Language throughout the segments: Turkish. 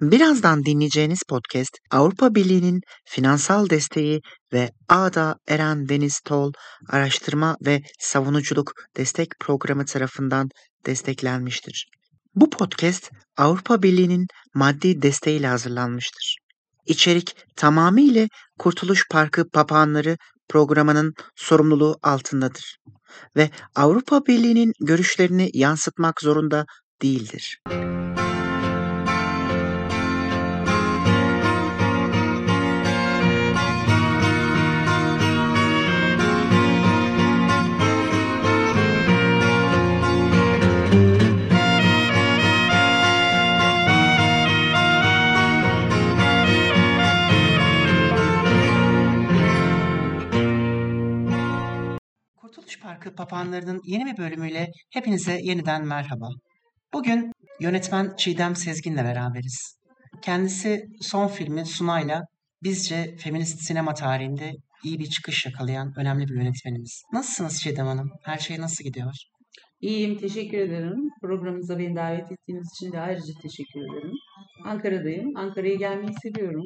Birazdan dinleyeceğiniz podcast Avrupa Birliği'nin finansal desteği ve Ağda Eren Deniz Tol Araştırma ve Savunuculuk Destek Programı tarafından desteklenmiştir. Bu podcast Avrupa Birliği'nin maddi desteğiyle hazırlanmıştır. İçerik tamamıyla Kurtuluş Parkı Papağanları programının sorumluluğu altındadır ve Avrupa Birliği'nin görüşlerini yansıtmak zorunda değildir. Kurtuluş Parkı Papağanları'nın yeni bir bölümüyle hepinize yeniden merhaba. Bugün yönetmen Çiğdem Sezgin'le beraberiz. Kendisi son filmi Sunay'la bizce feminist sinema tarihinde iyi bir çıkış yakalayan önemli bir yönetmenimiz. Nasılsınız Çiğdem Hanım? Her şey nasıl gidiyor? İyiyim, teşekkür ederim. Programımıza beni davet ettiğiniz için de ayrıca teşekkür ederim. Ankara'dayım. Ankara'ya gelmeyi seviyorum.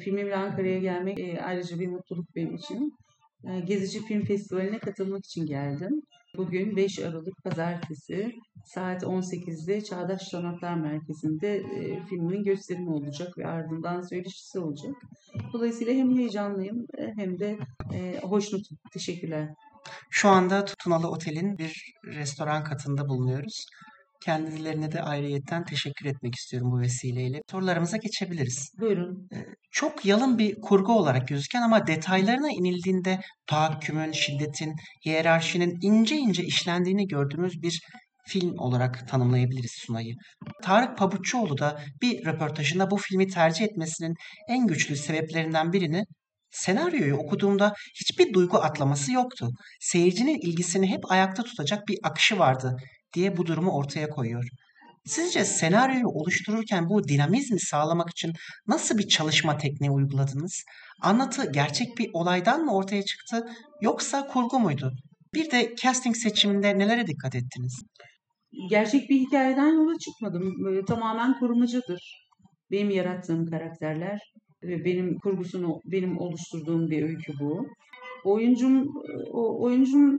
Filmimle Ankara'ya gelmek e, ayrıca bir mutluluk benim için. E, Gezici Film Festivali'ne katılmak için geldim. Bugün 5 Aralık Pazartesi saat 18'de Çağdaş Sanatlar Merkezi'nde e, filmin gösterimi olacak ve ardından söyleşisi olacak. Dolayısıyla hem heyecanlıyım e, hem de e, hoşnutum. Teşekkürler. Şu anda Tutunalı Otel'in bir restoran katında bulunuyoruz. Kendilerine de ayrıyetten teşekkür etmek istiyorum bu vesileyle. Sorularımıza geçebiliriz. Buyurun. Çok yalın bir kurgu olarak gözüken ama detaylarına inildiğinde tahakkümün, şiddetin, hiyerarşinin ince ince işlendiğini gördüğümüz bir film olarak tanımlayabiliriz Sunay'ı. Tarık Pabuççuoğlu da bir röportajında bu filmi tercih etmesinin en güçlü sebeplerinden birini senaryoyu okuduğumda hiçbir duygu atlaması yoktu. Seyircinin ilgisini hep ayakta tutacak bir akışı vardı diye bu durumu ortaya koyuyor. Sizce senaryoyu oluştururken bu dinamizmi sağlamak için nasıl bir çalışma tekniği uyguladınız? Anlatı gerçek bir olaydan mı ortaya çıktı yoksa kurgu muydu? Bir de casting seçiminde nelere dikkat ettiniz? Gerçek bir hikayeden yola çıkmadım. Böyle tamamen kurmacadır. Benim yarattığım karakterler ve benim kurgusunu benim oluşturduğum bir öykü bu. Oyuncum oyuncum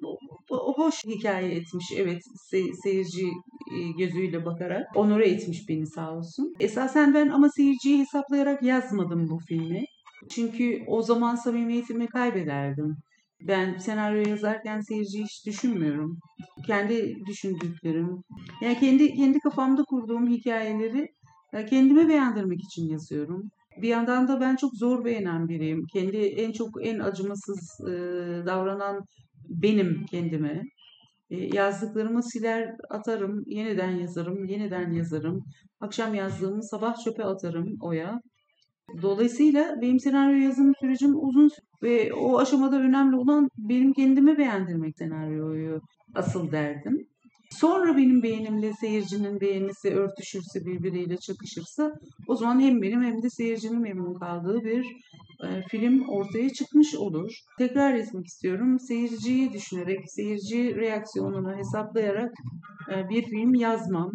hoş hikaye etmiş. Evet se- seyirci e, gözüyle bakarak onore etmiş beni sağ olsun. Esasen ben ama seyirciyi hesaplayarak yazmadım bu filmi. Çünkü o zaman samimiyetimi kaybederdim. Ben senaryo yazarken seyirciyi hiç düşünmüyorum. Kendi düşündüklerim, yani kendi kendi kafamda kurduğum hikayeleri e, kendime beğendirmek için yazıyorum. Bir yandan da ben çok zor beğenen biriyim. Kendi en çok en acımasız e, davranan benim kendime. E, yazdıklarımı siler atarım, yeniden yazarım, yeniden yazarım. Akşam yazdığımı sabah çöpe atarım oya. Dolayısıyla benim senaryo yazım sürecim uzun ve o aşamada önemli olan benim kendime beğendirmek senaryoyu asıl derdim. Sonra benim beğenimle seyircinin beğenisi örtüşürse birbiriyle çakışırsa o zaman hem benim hem de seyircinin memnun kaldığı bir e, film ortaya çıkmış olur. Tekrar etmek istiyorum. Seyirciyi düşünerek, seyirci reaksiyonunu hesaplayarak e, bir film yazmam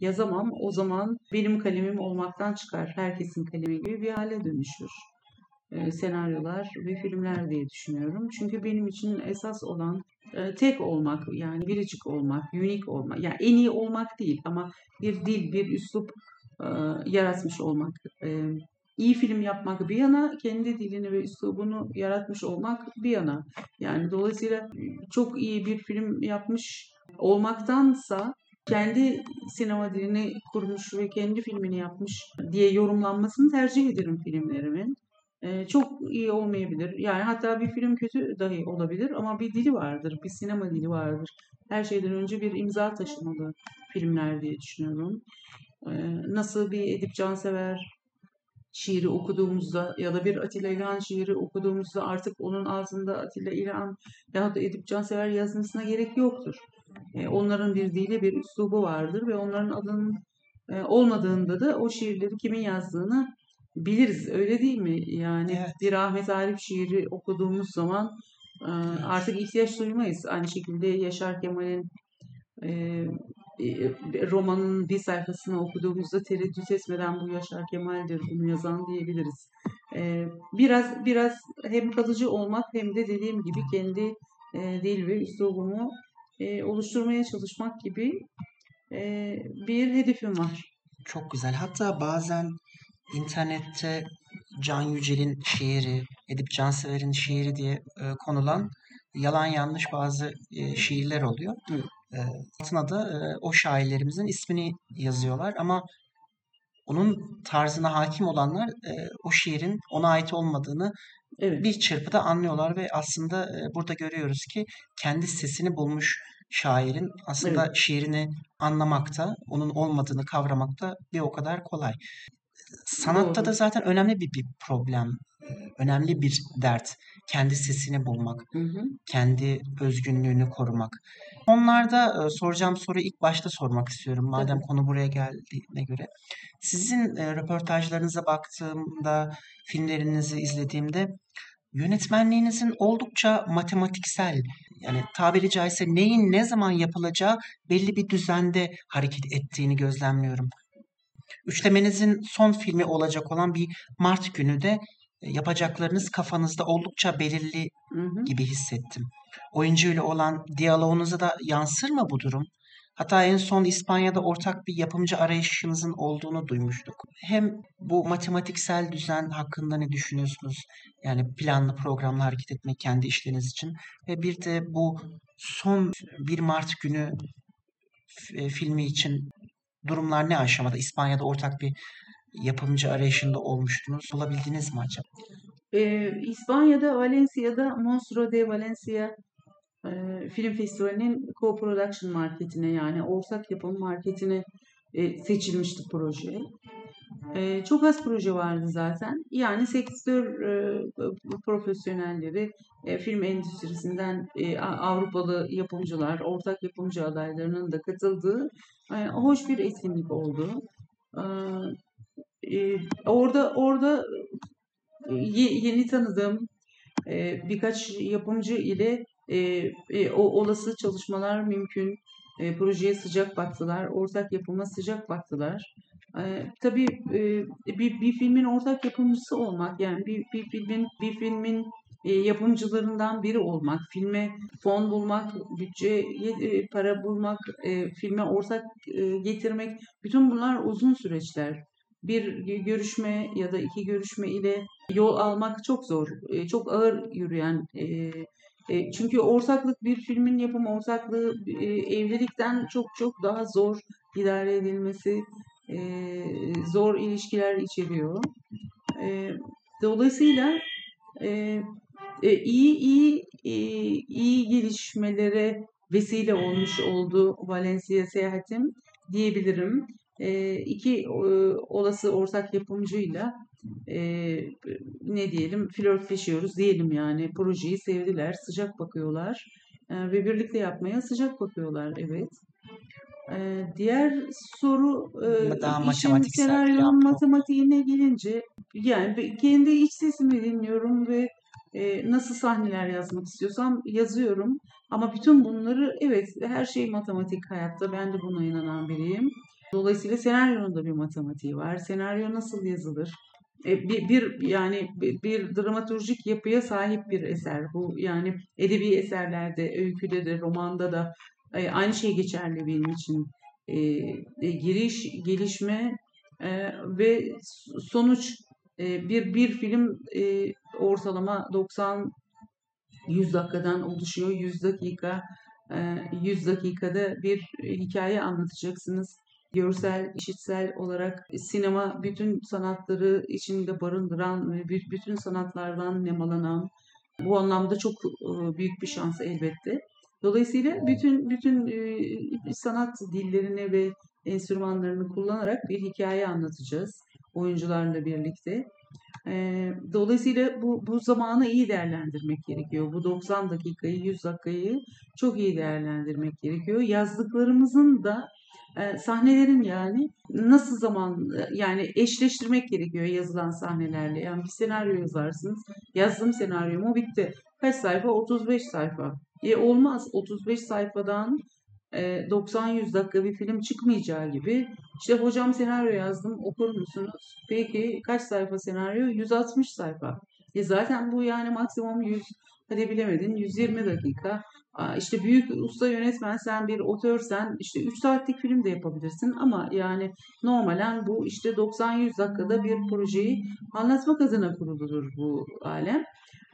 yazamam. O zaman benim kalemim olmaktan çıkar. Herkesin kalemi gibi bir hale dönüşür. E, senaryolar ve filmler diye düşünüyorum. Çünkü benim için esas olan tek olmak, yani biricik olmak, unik olmak. Yani en iyi olmak değil ama bir dil, bir üslup yaratmış olmak. İyi film yapmak bir yana, kendi dilini ve üslubunu yaratmış olmak bir yana. Yani dolayısıyla çok iyi bir film yapmış olmaktansa kendi sinema dilini kurmuş ve kendi filmini yapmış diye yorumlanmasını tercih ederim filmlerimin. Çok iyi olmayabilir. Yani hatta bir film kötü dahi olabilir ama bir dili vardır, bir sinema dili vardır. Her şeyden önce bir imza taşımalı filmler diye düşünüyorum. Nasıl bir Edip Cansever şiiri okuduğumuzda ya da bir Atilla İlhan şiiri okuduğumuzda artık onun altında Atilla İlhan ya da Edip Cansever yazmasına gerek yoktur. Onların bir dili, bir üslubu vardır ve onların adının olmadığında da o şiirleri kimin yazdığını biliriz. Öyle değil mi? Yani Evet. bir Ahmet Arif şiiri okuduğumuz zaman e, artık ihtiyaç duymayız. Aynı şekilde Yaşar Kemal'in e, romanın bir sayfasını okuduğumuzda tereddüt etmeden bu Yaşar Kemal'dir bunu yazan diyebiliriz. biraz biraz hem kalıcı olmak hem de dediğim gibi kendi dil ve üslubumu oluşturmaya çalışmak gibi bir hedefim var. Çok güzel. Hatta bazen internette Can Yücel'in şiiri, Edip Cansever'in şiiri diye e, konulan yalan yanlış bazı e, şiirler oluyor. E, altına da e, o şairlerimizin ismini yazıyorlar ama onun tarzına hakim olanlar e, o şiirin ona ait olmadığını evet. bir çırpıda anlıyorlar ve aslında e, burada görüyoruz ki kendi sesini bulmuş şairin aslında evet. şiirini anlamakta, onun olmadığını kavramakta bir o kadar kolay. Sanatta Doğru. da zaten önemli bir, bir problem, önemli bir dert. Kendi sesini bulmak, hı hı. kendi özgünlüğünü korumak. Onlarda e, soracağım soruyu ilk başta sormak istiyorum madem Tabii. konu buraya geldiğine göre. Sizin e, röportajlarınıza baktığımda, filmlerinizi izlediğimde yönetmenliğinizin oldukça matematiksel yani tabiri caizse neyin ne zaman yapılacağı belli bir düzende hareket ettiğini gözlemliyorum. Üçlemenizin son filmi olacak olan bir Mart günü de e, yapacaklarınız kafanızda oldukça belirli hı hı. gibi hissettim. Oyuncuyla olan diyaloğunuza da yansır mı bu durum? Hatta en son İspanya'da ortak bir yapımcı arayışınızın olduğunu duymuştuk. Hem bu matematiksel düzen hakkında ne düşünüyorsunuz? Yani planlı programlı hareket etmek kendi işleriniz için. Ve bir de bu son 1 Mart günü e, filmi için durumlar ne aşamada? İspanya'da ortak bir yapımcı arayışında olmuştunuz. Bulabildiniz mi acaba? Ee, İspanya'da Valencia'da Monstro de Valencia e, Film Festivali'nin co-production marketine yani ortak yapım marketine e, seçilmişti proje. E, çok az proje vardı zaten. Yani sektör e, profesyonelleri, e, film endüstrisinden e, Avrupalı yapımcılar, ortak yapımcı adaylarının da katıldığı e, hoş bir etkinlik oldu. E, e, orada orada yeni tanıdığım birkaç yapımcı ile o olası çalışmalar mümkün. E, projeye sıcak baktılar, ortak yapıma sıcak baktılar. Tabii e, bir, bir filmin ortak yapımcısı olmak, yani bir, bir filmin bir filmin e, yapımcılarından biri olmak, filme fon bulmak, bütçe e, para bulmak, e, filme ortak e, getirmek, bütün bunlar uzun süreçler. Bir görüşme ya da iki görüşme ile yol almak çok zor, e, çok ağır yürüyen e, çünkü ortaklık bir filmin yapımı ortaklığı evlilikten çok çok daha zor idare edilmesi, e, zor ilişkiler içeriyor. E, dolayısıyla e, e, iyi iyi e, iyi gelişmelere vesile olmuş oldu Valencia seyahatim diyebilirim. E, iki e, olası ortak yapımcıyla e, ne diyelim flörtleşiyoruz diyelim yani projeyi sevdiler sıcak bakıyorlar e, ve birlikte yapmaya sıcak bakıyorlar evet. E, diğer soru e, Daha işin senaryonun matematiğine gelince yani kendi iç sesimi dinliyorum ve e, nasıl sahneler yazmak istiyorsam yazıyorum. Ama bütün bunları evet her şey matematik hayatta ben de buna inanan biriyim. Dolayısıyla senaryonun da bir matematiği var. Senaryo nasıl yazılır? E, bir, bir yani bir, bir dramaturjik yapıya sahip bir eser bu. Yani edebi eserlerde, öyküde de, romanda da e, aynı şey geçerli benim için. E, e, giriş, gelişme e, ve sonuç e, bir bir film e, ortalama 90 100 dakikadan oluşuyor. 100 dakika 100 dakikada bir hikaye anlatacaksınız görsel, işitsel olarak sinema bütün sanatları içinde barındıran ve bütün sanatlardan nemalanan bu anlamda çok büyük bir şans elbette. Dolayısıyla bütün bütün sanat dillerini ve enstrümanlarını kullanarak bir hikaye anlatacağız oyuncularla birlikte. Dolayısıyla bu, bu zamanı iyi değerlendirmek gerekiyor. Bu 90 dakikayı, 100 dakikayı çok iyi değerlendirmek gerekiyor. Yazdıklarımızın da sahnelerin yani nasıl zaman yani eşleştirmek gerekiyor yazılan sahnelerle. Yani bir senaryo yazarsınız. Yazdım senaryomu bitti. Kaç sayfa? 35 sayfa. E olmaz. 35 sayfadan 90-100 dakika bir film çıkmayacağı gibi işte hocam senaryo yazdım okur musunuz? Peki kaç sayfa senaryo? 160 sayfa. E zaten bu yani maksimum 100 hadi bilemedin 120 dakika. İşte büyük usta yönetmen sen bir otörsen işte 3 saatlik film de yapabilirsin ama yani normalen bu işte 90-100 dakikada bir projeyi anlatmak adına kuruludur bu alem.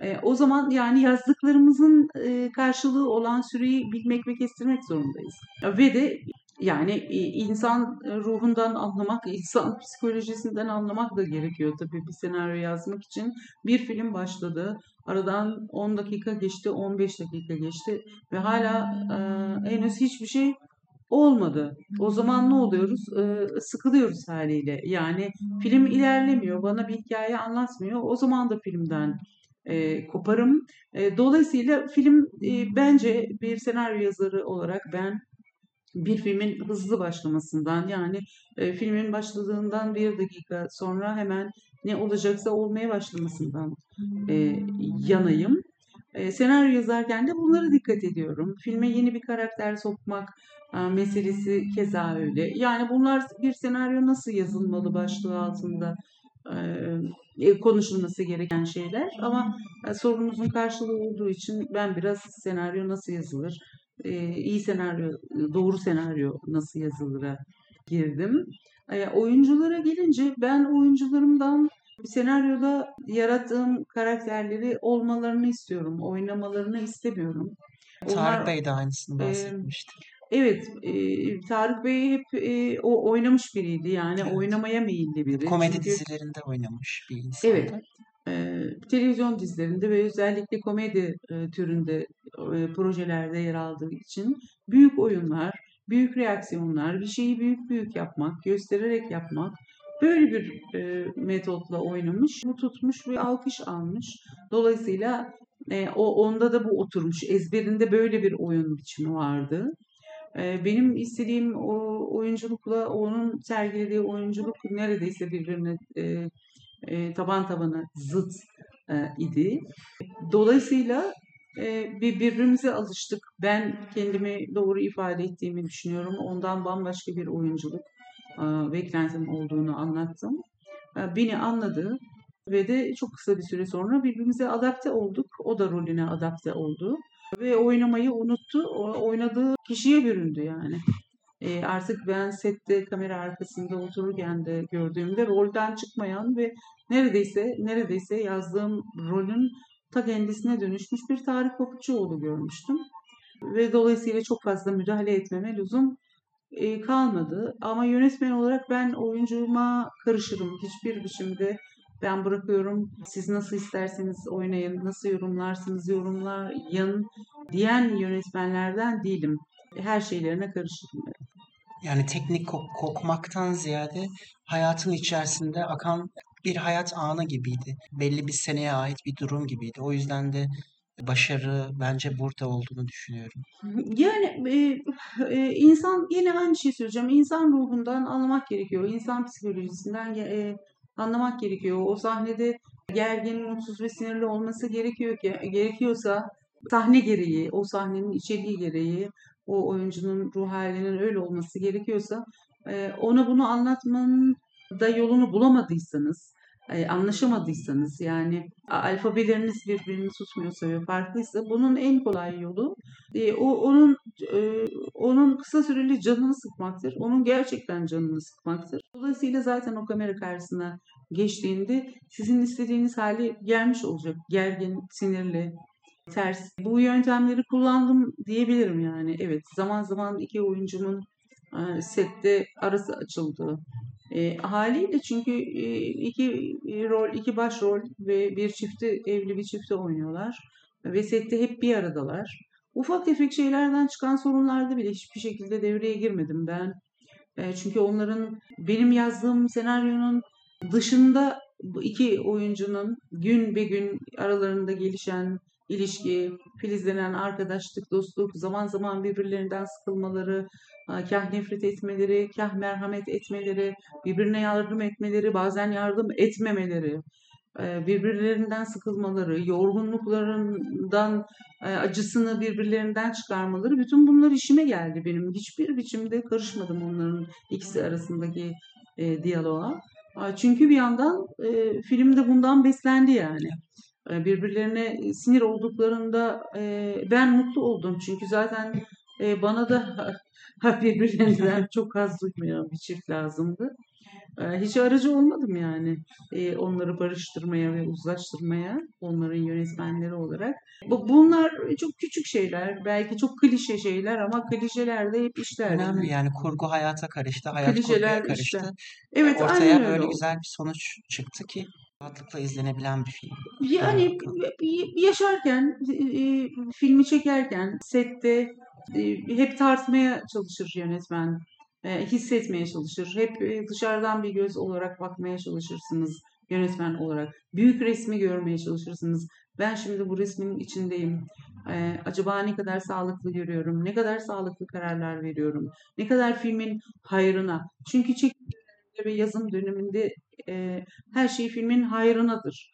E, o zaman yani yazdıklarımızın e, karşılığı olan süreyi bilmek ve kestirmek zorundayız. Ve de yani insan ruhundan anlamak, insan psikolojisinden anlamak da gerekiyor tabii bir senaryo yazmak için. Bir film başladı, aradan 10 dakika geçti, 15 dakika geçti ve hala e, henüz hiçbir şey olmadı. O zaman ne oluyoruz? E, sıkılıyoruz haliyle. Yani film ilerlemiyor, bana bir hikaye anlatmıyor. O zaman da filmden e, koparım. E, dolayısıyla film e, bence bir senaryo yazarı olarak ben bir filmin hızlı başlamasından yani e, filmin başladığından bir dakika sonra hemen ne olacaksa olmaya başlamasından e, yanayım. E, senaryo yazarken de bunlara dikkat ediyorum. Filme yeni bir karakter sokmak e, meselesi keza öyle. Yani bunlar bir senaryo nasıl yazılmalı başlığı altında e, konuşulması gereken şeyler. Ama e, sorunumuzun karşılığı olduğu için ben biraz senaryo nasıl yazılır, e, iyi senaryo, doğru senaryo nasıl yazılır'a girdim. E, oyunculara gelince ben oyuncularımdan senaryoda yarattığım karakterleri olmalarını istiyorum. Oynamalarını istemiyorum. Tarık Onlar, Bey de aynısını bahsetmişti. E, evet, e, Tarık Bey hep e, o oynamış biriydi. Yani evet. oynamaya meyilli biri. Komedi Çünkü, dizilerinde oynamış bir insan. Evet. Televizyon dizilerinde ve özellikle komedi e, türünde e, projelerde yer aldığı için büyük oyunlar, büyük reaksiyonlar, bir şeyi büyük büyük yapmak, göstererek yapmak böyle bir e, metotla oynamış, bu tutmuş ve alkış almış. Dolayısıyla e, o onda da bu oturmuş. Ezberinde böyle bir oyun biçimi vardı. E, benim istediğim o oyunculukla onun sergilediği oyunculuk neredeyse birbirine e, e, taban tabana zıt e, idi. Dolayısıyla e, bir birbirimize alıştık. Ben kendimi doğru ifade ettiğimi düşünüyorum. Ondan bambaşka bir oyunculuk e, beklentim olduğunu anlattım. E, beni anladı ve de çok kısa bir süre sonra birbirimize adapte olduk. O da rolüne adapte oldu ve oynamayı unuttu. O, oynadığı kişiye büründü yani. E, artık ben sette kamera arkasında otururken de gördüğümde rolden çıkmayan ve neredeyse neredeyse yazdığım rolün ta kendisine dönüşmüş bir Tarık Papuççuoğlu görmüştüm. Ve dolayısıyla çok fazla müdahale etmeme lüzum e, kalmadı. Ama yönetmen olarak ben oyuncuma karışırım. Hiçbir biçimde ben bırakıyorum. Siz nasıl isterseniz oynayın, nasıl yorumlarsınız yorumlayın diyen yönetmenlerden değilim. Her şeylerine karışırım. Yani teknik kok- kokmaktan ziyade hayatın içerisinde akan bir hayat anı gibiydi. Belli bir seneye ait bir durum gibiydi. O yüzden de başarı bence burada olduğunu düşünüyorum. Yani e, e, insan yine aynı şeyi söyleyeceğim. İnsan ruhundan anlamak gerekiyor. İnsan psikolojisinden e, anlamak gerekiyor. O sahnede gergin, mutsuz ve sinirli olması gerekiyor ki gerekiyorsa sahne gereği, o sahnenin içeriği gereği, o oyuncunun ruh halinin öyle olması gerekiyorsa e, ona bunu anlatmanın da yolunu bulamadıysanız, e, anlaşamadıysanız yani alfabeleriniz birbirini tutmuyorsa ve farklıysa bunun en kolay yolu e, o onun e, onun kısa süreli canını sıkmaktır. Onun gerçekten canını sıkmaktır. Dolayısıyla zaten o kamera karşısına geçtiğinde sizin istediğiniz hali gelmiş olacak. Gergin, sinirli, ters. Bu yöntemleri kullandım diyebilirim yani. Evet zaman zaman iki oyuncumun e, sette arası açıldı. E, haliyle çünkü e, iki rol, iki başrol ve bir çifti evli bir çifte oynuyorlar ve sette hep bir aradalar. Ufak tefek şeylerden çıkan sorunlarda bile hiçbir şekilde devreye girmedim ben. E, çünkü onların benim yazdığım senaryonun dışında iki oyuncunun gün be gün aralarında gelişen ilişki, filizlenen arkadaşlık, dostluk, zaman zaman birbirlerinden sıkılmaları, kah nefret etmeleri, kah merhamet etmeleri, birbirine yardım etmeleri, bazen yardım etmemeleri, e, birbirlerinden sıkılmaları, yorgunluklarından e, acısını birbirlerinden çıkarmaları bütün bunlar işime geldi benim. Hiçbir biçimde karışmadım onların ikisi arasındaki e, diyaloğa. Çünkü bir yandan filmde bundan beslendi yani. E, birbirlerine sinir olduklarında e, ben mutlu oldum. Çünkü zaten e, bana da birbirlerinden çok az duymayan bir çift lazımdı. Hiç aracı olmadım yani onları barıştırmaya ve uzlaştırmaya onların yönetmenleri olarak. Bunlar çok küçük şeyler, belki çok klişe şeyler ama klişeler de hep işler. Önemli yani kurgu hayata karıştı, hayat klişeler kurguya karıştı. Işte. Evet, Ortaya böyle öyle güzel bir sonuç çıktı ki rahatlıkla izlenebilen bir film. Yani yaşarken, filmi çekerken, sette hep tartmaya çalışır yönetmen e, hissetmeye çalışır. Hep e, dışarıdan bir göz olarak bakmaya çalışırsınız yönetmen olarak. Büyük resmi görmeye çalışırsınız. Ben şimdi bu resmin içindeyim. E, acaba ne kadar sağlıklı görüyorum? Ne kadar sağlıklı kararlar veriyorum? Ne kadar filmin hayrına? Çünkü çekim ve yazım döneminde e, her şey filmin hayrınadır.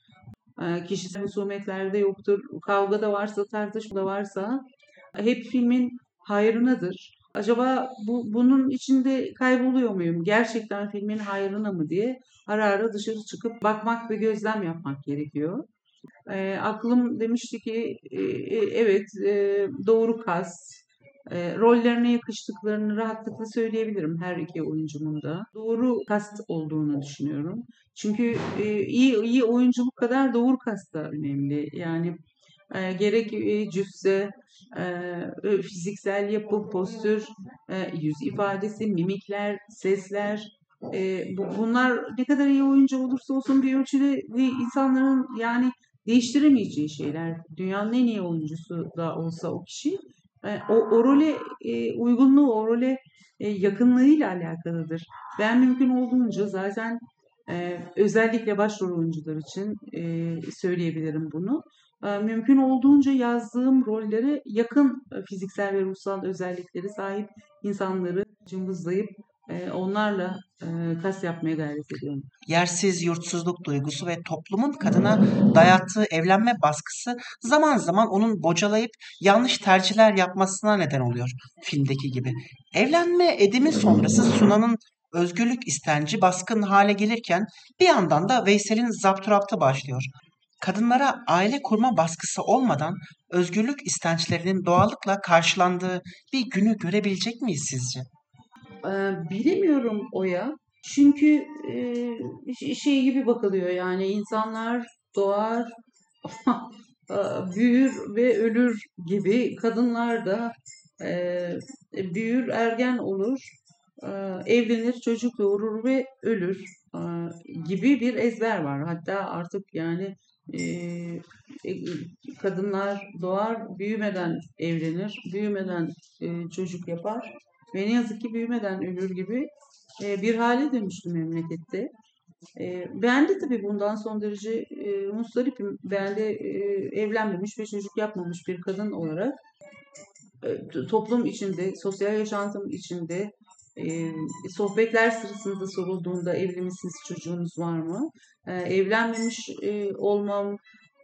E, kişisel husumetlerde yoktur. Kavga da varsa, tartışma da varsa hep filmin hayrınadır acaba bu bunun içinde kayboluyor muyum? Gerçekten filmin hayrına mı diye ara ara dışarı çıkıp bakmak ve gözlem yapmak gerekiyor. E, aklım demişti ki e, evet e, doğru kast, e, rollerine yakıştıklarını rahatlıkla söyleyebilirim her iki oyuncumun da. Doğru kast olduğunu düşünüyorum. Çünkü e, iyi iyi oyunculuk kadar doğru kast da önemli. Yani e, gerek e, cüsse, e, fiziksel yapı, postür, e, yüz ifadesi, mimikler, sesler, e, bu, bunlar ne kadar iyi oyuncu olursa olsun bir ölçüde insanların yani değiştiremeyeceği şeyler. Dünyanın en iyi oyuncusu da olsa o kişi o, o role e, uygunluğu, o role e, yakınlığıyla alakalıdır. Ben mümkün olduğunca zaten e, özellikle başrol oyuncular için e, söyleyebilirim bunu mümkün olduğunca yazdığım rollere yakın fiziksel ve ruhsal özellikleri sahip insanları cımbızlayıp onlarla kas yapmaya gayret ediyorum. Yersiz yurtsuzluk duygusu ve toplumun kadına dayattığı evlenme baskısı zaman zaman onun bocalayıp yanlış tercihler yapmasına neden oluyor filmdeki gibi. Evlenme edimi sonrası Sunan'ın özgürlük istenci baskın hale gelirken bir yandan da Veysel'in zapturaptı başlıyor kadınlara aile kurma baskısı olmadan özgürlük istençlerinin doğallıkla karşılandığı bir günü görebilecek miyiz sizce? Bilemiyorum Oya. Çünkü şey gibi bakılıyor yani insanlar doğar, büyür ve ölür gibi kadınlar da büyür, ergen olur, evlenir, çocuk doğurur ve ölür gibi bir ezber var. Hatta artık yani e, kadınlar doğar, büyümeden evlenir, büyümeden çocuk yapar ve ne yazık ki büyümeden ölür gibi e, bir hale dönüştü memlekette. E, ben de tabii bundan son derece e, mustaripim. Ben de e, evlenmemiş ve çocuk yapmamış bir kadın olarak e, toplum içinde, sosyal yaşantım içinde e, sohbetler sırasında sorulduğunda evli misiniz, çocuğunuz var mı? E, evlenmemiş e, olmam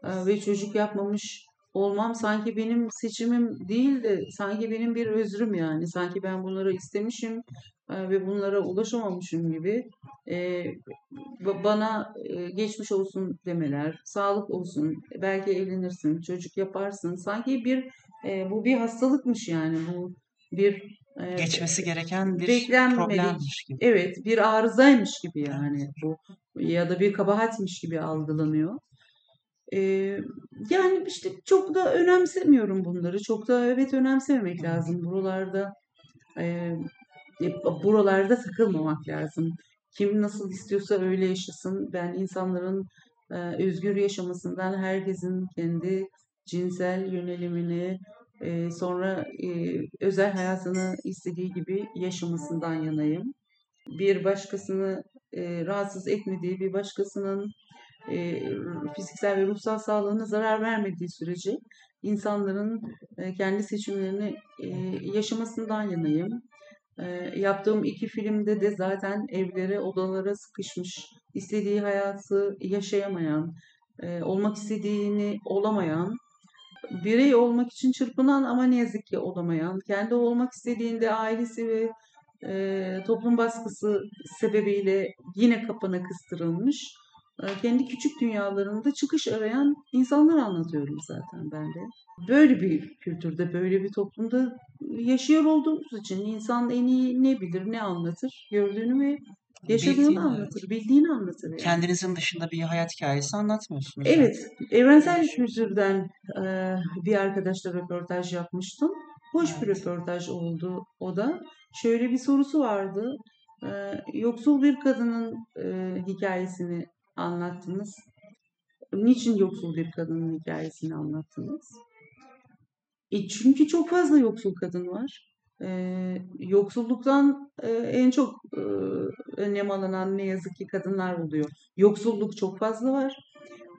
e, ve çocuk yapmamış olmam sanki benim seçimim değil de sanki benim bir özrüm yani. Sanki ben bunları istemişim e, ve bunlara ulaşamamışım gibi e, bana e, geçmiş olsun demeler, sağlık olsun, belki evlenirsin, çocuk yaparsın. Sanki bir e, bu bir hastalıkmış yani bu bir Geçmesi gereken bir problemmiş gibi. Evet, bir arızaymış gibi yani bu ya da bir kabahatmiş gibi algılanıyor. Yani işte çok da önemsemiyorum bunları. Çok da evet önemsememek lazım. Buralarda e, buralarda takılmamak lazım. Kim nasıl istiyorsa öyle yaşasın. Ben insanların e, özgür yaşamasından herkesin kendi cinsel yönelimini, e, sonra e, özel hayatını istediği gibi yaşamasından yanayım. Bir başkasını e, rahatsız etmediği, bir başkasının e, fiziksel ve ruhsal sağlığına zarar vermediği sürece insanların e, kendi seçimlerini e, yaşamasından yanayım. Eee, yaptığım iki filmde de zaten evlere, odalara sıkışmış, istediği hayatı yaşayamayan, eee, olmak istediğini olamayan, birey olmak için çırpınan ama ne yazık ki olamayan, kendi olmak istediğinde ailesi ve eee, toplum baskısı sebebiyle yine kapana kıstırılmış, kendi küçük dünyalarında çıkış arayan insanlar anlatıyorum zaten ben de. Böyle bir kültürde, böyle bir toplumda yaşıyor olduğumuz için insan en iyi ne bilir, ne anlatır? Gördüğünü ve yaşadığını Bildiğini, anlatır, bildiğini anlatır yani. Kendinizin dışında bir hayat hikayesi anlatmıyorsunuz. Evet, evrensel kültürden eee, bir arkadaşla röportaj yapmıştım. Hoş bir Evet. röportaj oldu o da. Şöyle bir sorusu vardı. Eee, yoksul bir kadının eee, hikayesini anlattınız. Niçin yoksul bir kadının hikayesini anlattınız? E çünkü çok fazla yoksul kadın var. Eee, yoksulluktan eee, en çok eee, önlem alınan ne yazık ki kadınlar oluyor. Yoksulluk çok fazla var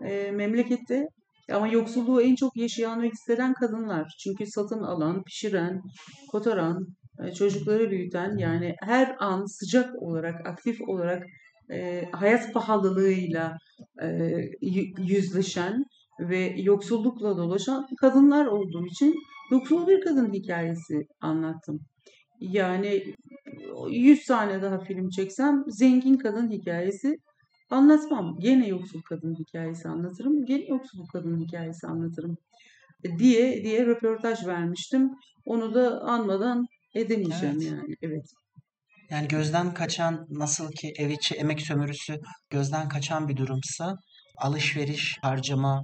eee, memlekette ama yoksulluğu en çok yaşayan ve hisseden kadınlar. Çünkü satın alan, pişiren, kotaran, e, çocukları büyüten yani her an sıcak olarak, aktif olarak eee, hayat pahalılığıyla yü- yüzleşen ve yoksullukla dolaşan kadınlar olduğu için yoksul bir kadın hikayesi anlattım. Yani 100 tane daha film çeksem zengin kadın hikayesi anlatmam. Gene yoksul kadın hikayesi anlatırım. Gene yoksul kadın hikayesi anlatırım. Diye diye röportaj vermiştim. Onu da anmadan edemeyeceğim Evet. yani. Evet. Yani gözden kaçan nasıl ki ev içi emek sömürüsü gözden kaçan bir durumsa alışveriş, harcama,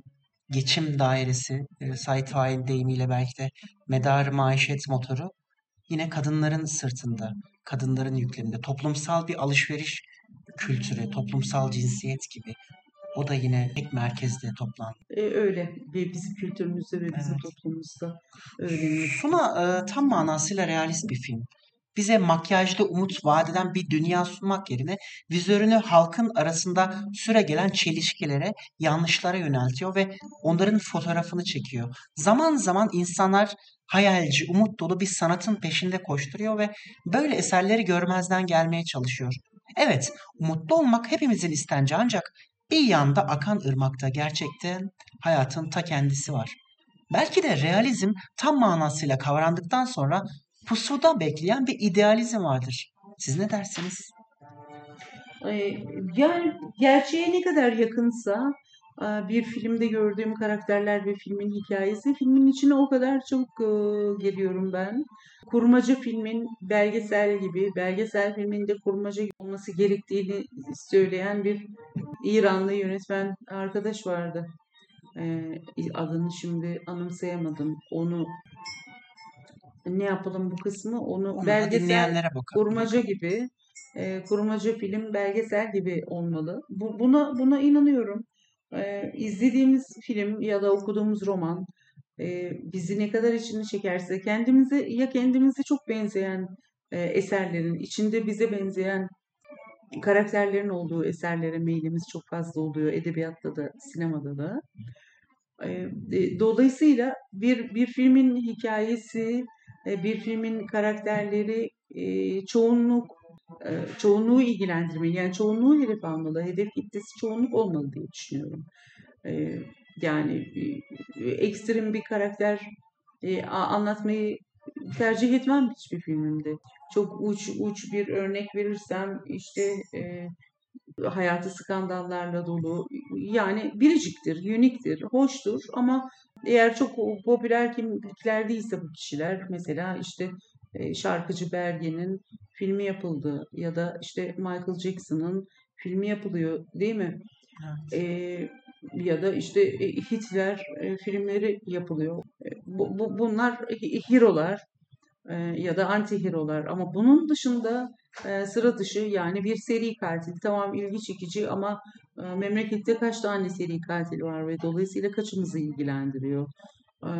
geçim dairesi, e, Sait Faik'in deyimiyle belki de medar maişet motoru yine kadınların sırtında, kadınların yükleminde. Toplumsal bir alışveriş kültürü, toplumsal cinsiyet gibi. O da yine tek merkezde toplan. E, öyle. Bir bizim kültürümüzde ve bizim Evet. toplumumuzda öyle. Suna e, tam manasıyla realist bir film. Bize makyajlı umut vadeden bir dünya sunmak yerine vizörünü halkın arasında süregelen çelişkilere, yanlışlara yöneltiyor ve onların fotoğrafını çekiyor. Zaman zaman insanlar hayalci, umut dolu bir sanatın peşinde koşturuyor ve böyle eserleri görmezden gelmeye çalışıyor. Evet, umutlu olmak hepimizin istenci ancak bir yanda akan ırmakta gerçekten hayatın ta kendisi var. Belki de realizm tam manasıyla kavrandıktan sonra pusuda bekleyen bir idealizm vardır. Siz ne dersiniz? E, yani gerçeğe ne kadar yakınsa e, bir filmde gördüğüm karakterler ve filmin hikayesi filmin içine o kadar çok e, geliyorum ben. Kurmaca filmin belgesel gibi, belgesel filmin de kurmaca olması gerektiğini söyleyen bir İranlı yönetmen arkadaş vardı. E, adını şimdi anımsayamadım. Onu ne yapalım bu kısmı? Onu Onu belgesel kurmaca gibi e, kurmaca film belgesel gibi olmalı. Bu, buna buna inanıyorum. E, izlediğimiz film ya da okuduğumuz roman e, bizi ne kadar içine çekerse kendimize ya kendimize çok benzeyen e, eserlerin içinde bize benzeyen karakterlerin olduğu eserlere meylimiz çok fazla oluyor edebiyatta da sinemada da. E, e, dolayısıyla bir bir filmin hikayesi, bir filmin karakterleri e, çoğunluk e, çoğunluğu ilgilendirmeli. Yani çoğunluğu hedef almalı. Hedef kitlesi çoğunluk olmalı diye düşünüyorum. E, yani e, ekstrem bir karakter e, anlatmayı tercih etmem hiçbir filmimde. Çok uç uç bir örnek verirsem işte e, hayatı skandallarla dolu. Yani biriciktir, uniktir, hoştur ama eğer çok popüler kimlikler değilse bu kişiler mesela işte e, şarkıcı Bergen'in filmi yapıldı ya da işte Michael Jackson'ın filmi yapılıyor değil mi? Evet. E, ya da işte e, Hitler e, filmleri yapılıyor. Bu, bu, bunlar hero'lar ya da anti-hero'lar ama bunun dışında e, sıra dışı yani bir seri katil tamam ilgi çekici ama e, memlekette kaç tane seri katil var ve dolayısıyla kaçımızı ilgilendiriyor. E,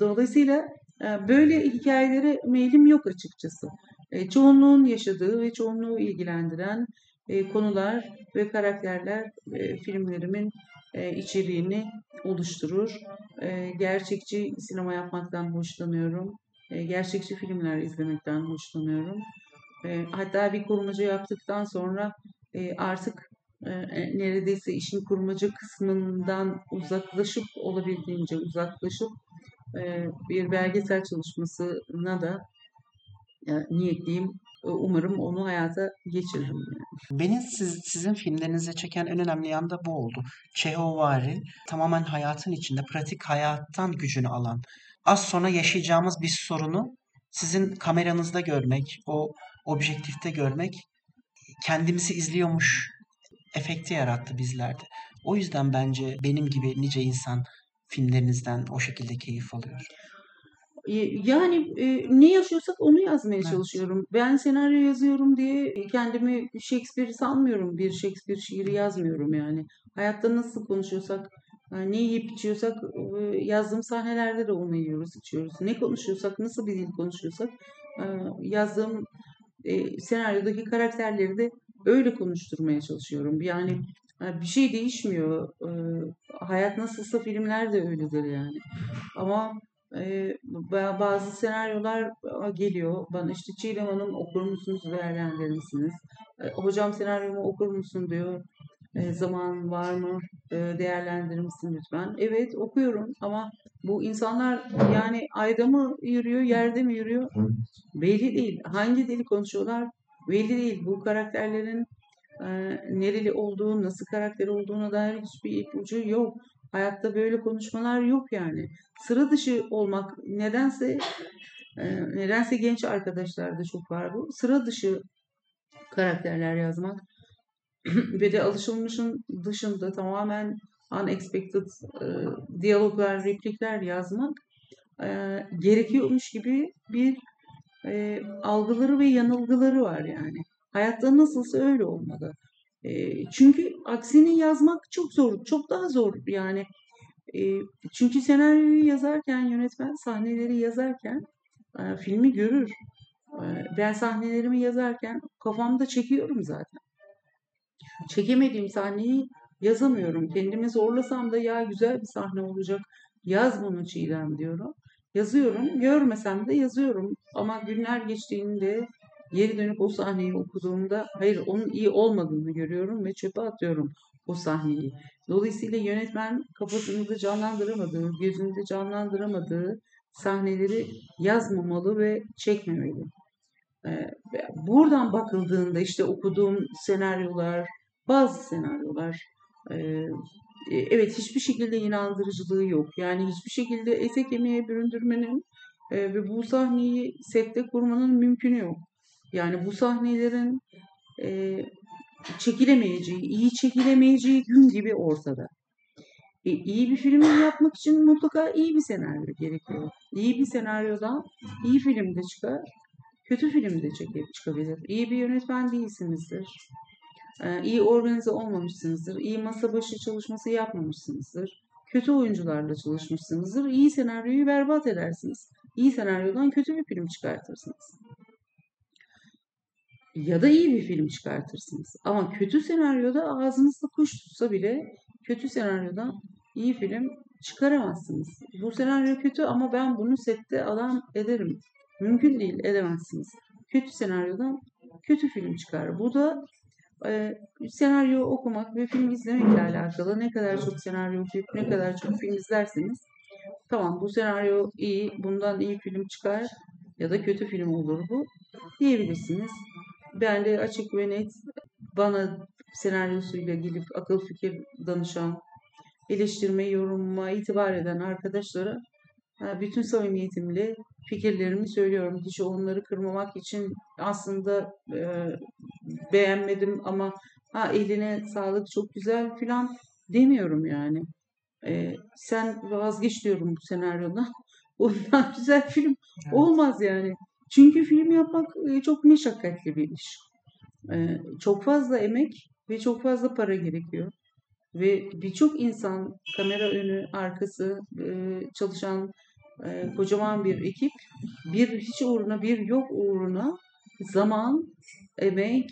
dolayısıyla e, böyle hikayelere meylim yok açıkçası. E, çoğunluğun yaşadığı ve çoğunluğu ilgilendiren e, konular ve karakterler e, filmlerimin e, içeriğini oluşturur. E, gerçekçi sinema yapmaktan hoşlanıyorum. E, gerçekçi filmler izlemekten hoşlanıyorum. E, hatta bir kurmaca yaptıktan sonra e, artık e, e, neredeyse işin kurmaca kısmından uzaklaşıp olabildiğince uzaklaşıp e, bir belgesel çalışmasına da e, niyetliyim. Umarım onu hayata geçiririm. Yani. Beni siz, sizin filmlerinize çeken en önemli yan da bu oldu. Çehovvari tamamen hayatın içinde, pratik hayattan gücünü alan, az sonra yaşayacağımız bir sorunu sizin kameranızda görmek, o objektifte görmek kendimizi izliyormuş efekti yarattı bizlerde. O yüzden bence benim gibi nice insan filmlerinizden o şekilde keyif alıyor. E, yani e, ne yaşıyorsak onu yazmaya Evet. çalışıyorum. Ben senaryo yazıyorum diye kendimi Shakespeare sanmıyorum. Bir Shakespeare şiiri yazmıyorum yani. Hayatta nasıl konuşuyorsak, e, ne yiyip içiyorsak e, yazdığım sahnelerde de onu yiyoruz, içiyoruz. Ne konuşuyorsak, nasıl bir dil konuşuyorsak yazdığım e, senaryodaki karakterleri de öyle konuşturmaya çalışıyorum. Yani bir şey değişmiyor. E, hayat nasılsa filmler de öyledir yani. Ama e, ba- bazı senaryolar geliyor bana işte Çiğdem Hanım okur musunuz değerlendirir misiniz? E, hocam senaryomu okur musun diyor. E, zaman var mı? E, değerlendirir misin lütfen? Evet okuyorum ama bu insanlar yani ayda mı yürüyor, yerde mi yürüyor? Belli değil. Hangi dili konuşuyorlar? Belli değil. Bu karakterlerin e, nereli olduğu, nasıl karakter olduğuna dair hiçbir ipucu yok. Hayatta böyle konuşmalar yok yani. Sıra dışı olmak nedense e, nedense genç arkadaşlarda çok var bu. Sıra dışı karakterler yazmak ve de alışılmışın dışında tamamen unexpected e, diyaloglar, replikler yazmak e, gerekiyormuş gibi bir e, algıları ve yanılgıları var yani. Hayatta nasılsa öyle olmalı. E, çünkü aksini yazmak çok zor, çok daha zor yani. E, çünkü senaryoyu yazarken yönetmen sahneleri yazarken e, filmi görür. E, ben sahnelerimi yazarken kafamda çekiyorum zaten. Çekemediğim sahneyi yazamıyorum. Kendimi zorlasam da ya güzel bir sahne olacak. Yaz bunu Çiğdem diyorum. Yazıyorum. Görmesem de yazıyorum. Ama günler geçtiğinde geri dönüp o sahneyi okuduğumda hayır onun iyi olmadığını görüyorum ve çöpe atıyorum o sahneyi. Dolayısıyla yönetmen kafasında canlandıramadığı, gözünde canlandıramadığı sahneleri yazmamalı ve çekmemeli. Ee, buradan bakıldığında işte okuduğum senaryolar, bazı senaryolar e, evet hiçbir şekilde inandırıcılığı yok. Yani hiçbir şekilde ete kemiğe büründürmenin e, ve bu sahneyi sette kurmanın mümkünü yok. Yani bu sahnelerin e, çekilemeyeceği, iyi çekilemeyeceği gün gibi ortada. E, iyi bir film yapmak için mutlaka iyi bir senaryo gerekiyor. İyi bir senaryodan iyi film de çıkar, kötü film de çıkabilir. İyi bir yönetmen değilsinizdir. E, iyi organize olmamışsınızdır. İyi masa başı çalışması yapmamışsınızdır. Kötü oyuncularla çalışmışsınızdır. İyi senaryoyu berbat edersiniz. İyi senaryodan kötü bir film çıkartırsınız ya da iyi bir film çıkartırsınız. Ama kötü senaryoda ağzınızda kuş tutsa bile kötü senaryodan iyi film çıkaramazsınız. Bu senaryo kötü ama ben bunu sette adam ederim. Mümkün değil edemezsiniz. Kötü senaryodan kötü film çıkar. Bu da e, senaryo okumak ve film izlemekle alakalı. Ne kadar çok senaryo okuyup ne kadar çok film izlerseniz tamam bu senaryo iyi, bundan iyi film çıkar ya da kötü film olur bu diyebilirsiniz. Ben de açık ve net bana senaryosuyla gelip akıl fikir danışan, eleştirme, yorumuma itibar eden arkadaşlara bütün samimiyetimle fikirlerimi söylüyorum. Hiç onları kırmamak için aslında e, beğenmedim ama ha eline sağlık çok güzel filan demiyorum yani. E, sen vazgeç diyorum bu senaryodan. Ondan güzel film evet. olmaz yani. Çünkü film yapmak çok meşakkatli bir iş. Çok fazla emek ve çok fazla para gerekiyor. Ve birçok insan kamera önü, arkası çalışan kocaman bir ekip bir hiç uğruna bir yok uğruna zaman, emek,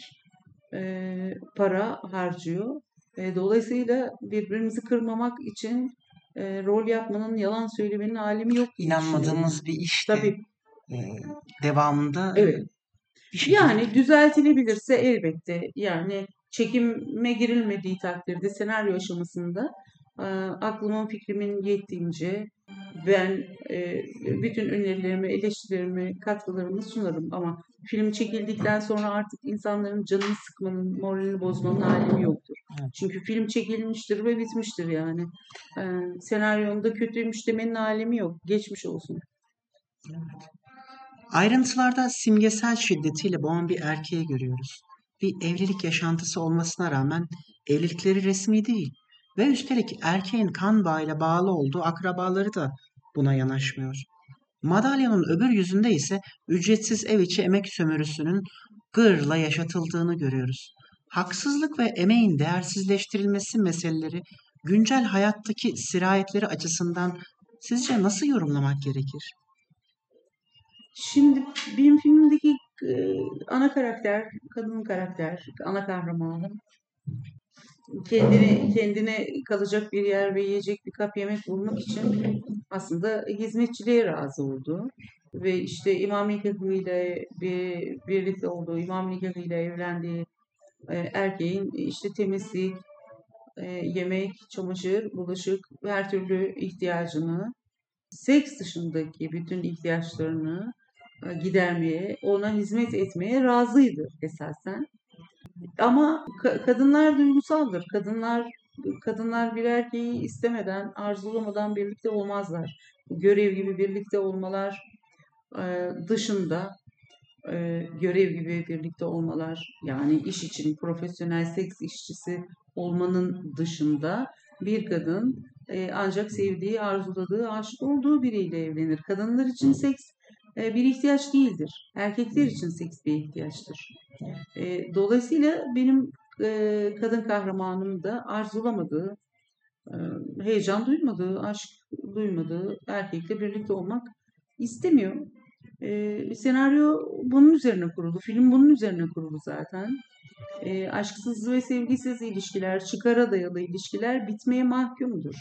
para harcıyor. Dolayısıyla birbirimizi kırmamak için rol yapmanın, yalan söylemenin alemi yok. İnanmadığımız bir iş. Tabii devamında Evet. Bir şekilde Yani düzeltilebilirse elbette yani çekime girilmediği takdirde senaryo aşamasında e, aklımın fikrimin yettiğince ben e, bütün önerilerimi, eleştirilerimi, katkılarımı sunarım ama film çekildikten sonra artık insanların canını sıkmanın, moralini bozmanın alemi yoktur. Evet. Çünkü film çekilmiştir ve bitmiştir yani. E, senaryonda kötüymüş demenin alemi yok. Geçmiş olsun. Ayrıntılarda simgesel şiddetiyle boğan bir erkeği görüyoruz. Bir evlilik yaşantısı olmasına rağmen evlilikleri resmi değil ve üstelik erkeğin kan bağıyla bağlı olduğu akrabaları da buna yanaşmıyor. Madalyonun öbür yüzünde ise ücretsiz ev içi emek sömürüsünün gırla yaşatıldığını görüyoruz. Haksızlık ve emeğin değersizleştirilmesi meseleleri güncel hayattaki sirayetleri açısından sizce nasıl yorumlamak gerekir? Şimdi benim filmdeki ana karakter, kadın karakter, ana kahramanım kendine kendine kalacak bir yer ve yiyecek bir kap yemek bulmak için aslında hizmetçiliğe razı oldu. Ve işte imam nikahıyla bir, birlikte olduğu, imam nikahıyla evlendiği e, erkeğin işte temizlik, e, yemek, çamaşır, bulaşık her türlü ihtiyacını, seks dışındaki bütün ihtiyaçlarını e, gidermeye, ona hizmet etmeye razıydı esasen. Ama ka- kadınlar duygusaldır. Kadınlar kadınlar bir erkeği istemeden, arzulamadan birlikte olmazlar. Görev gibi birlikte olmalar e, dışında e, görev gibi birlikte olmalar yani iş için profesyonel seks işçisi olmanın dışında bir kadın e, ancak sevdiği, arzuladığı, aşık olduğu biriyle evlenir. Kadınlar için seks bir ihtiyaç değildir. Erkekler için seks bir ihtiyaçtır. E, dolayısıyla benim e, kadın kahramanım da arzulamadığı, e, heyecan duymadığı, aşk duymadığı erkekle birlikte olmak istemiyor. E, senaryo bunun üzerine kurulu, film bunun üzerine kurulu zaten. E, aşksız ve sevgisiz ilişkiler, çıkara dayalı ilişkiler bitmeye mahkumdur.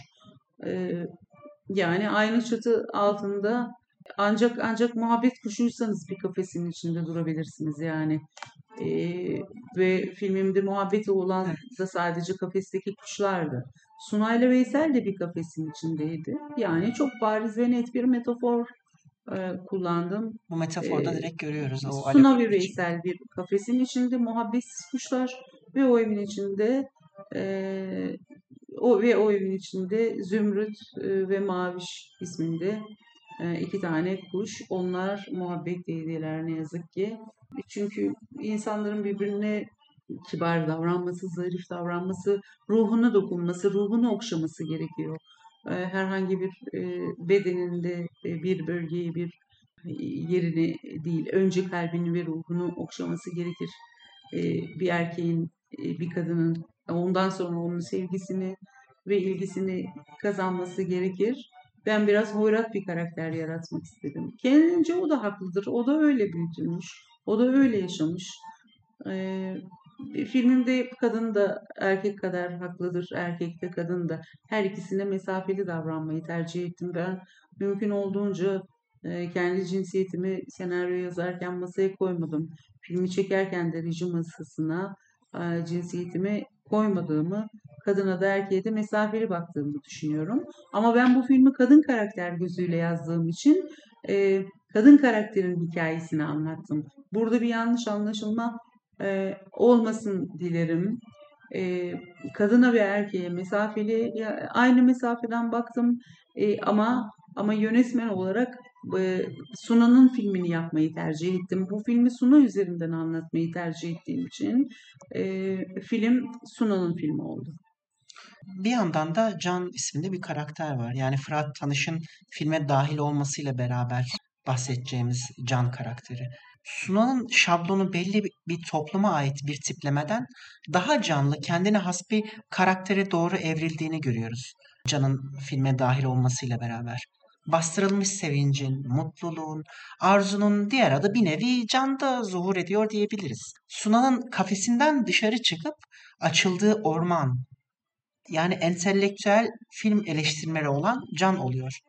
E, yani aynı çatı altında ancak ancak muhabbet kuşuysanız bir kafesin içinde durabilirsiniz yani. Ee, ve filmimde muhabbeti olan da sadece kafesteki kuşlardı. Sunayla Veysel de bir kafesin içindeydi. Yani çok bariz ve net bir metafor e, kullandım. Bu metaforda Ee, direkt görüyoruz o Suna ve. Veysel bir kafesin içinde muhabbetsiz kuşlar ve o evin içinde e, o ve o evin içinde Zümrüt e, ve Maviş isminde e, iki tane kuş. Onlar muhabbet değildiler ne yazık ki. Çünkü insanların birbirine kibar davranması, zarif davranması, ruhuna dokunması, ruhunu okşaması gerekiyor. E, herhangi bir e, bedeninde e, bir bölgeyi, bir e, yerini değil, önce kalbini ve ruhunu okşaması gerekir. E, bir erkeğin, e, bir kadının ondan sonra onun sevgisini ve ilgisini kazanması gerekir. Ben biraz hoyrat bir karakter yaratmak istedim. Kendince o da haklıdır. O da öyle büyütülmüş. O da öyle yaşamış. Ee, filmimde kadın da erkek kadar haklıdır. Erkek de kadın da. Her ikisine mesafeli davranmayı tercih ettim. Ben mümkün olduğunca e, kendi cinsiyetimi senaryo yazarken masaya koymadım. Filmi çekerken de reji masasına e, cinsiyetimi koymadığımı, kadına da erkeğe de mesafeli baktığımı düşünüyorum. Ama ben bu filmi kadın karakter gözüyle yazdığım için e, kadın karakterin hikayesini anlattım. Burada bir yanlış anlaşılma e, olmasın dilerim. E, kadına ve erkeğe mesafeli, aynı mesafeden baktım E, ama ama yönetmen olarak e, Suna'nın filmini yapmayı tercih ettim. Bu filmi Suna üzerinden anlatmayı tercih ettiğim için e, film Suna'nın filmi oldu. Bir yandan da Can isminde bir karakter var. Yani Fırat Tanış'ın filme dahil olmasıyla beraber bahsedeceğimiz Can karakteri. Sunan'ın şablonu belli bir topluma ait bir tiplemeden daha canlı, kendine has bir karaktere doğru evrildiğini görüyoruz. Can'ın filme dahil olmasıyla beraber. Bastırılmış sevincin, mutluluğun, arzunun diğer adı bir nevi Can'da zuhur ediyor diyebiliriz. Sunan'ın kafesinden dışarı çıkıp açıldığı orman, yani entelektüel film eleştirmeni olan Can oluyor.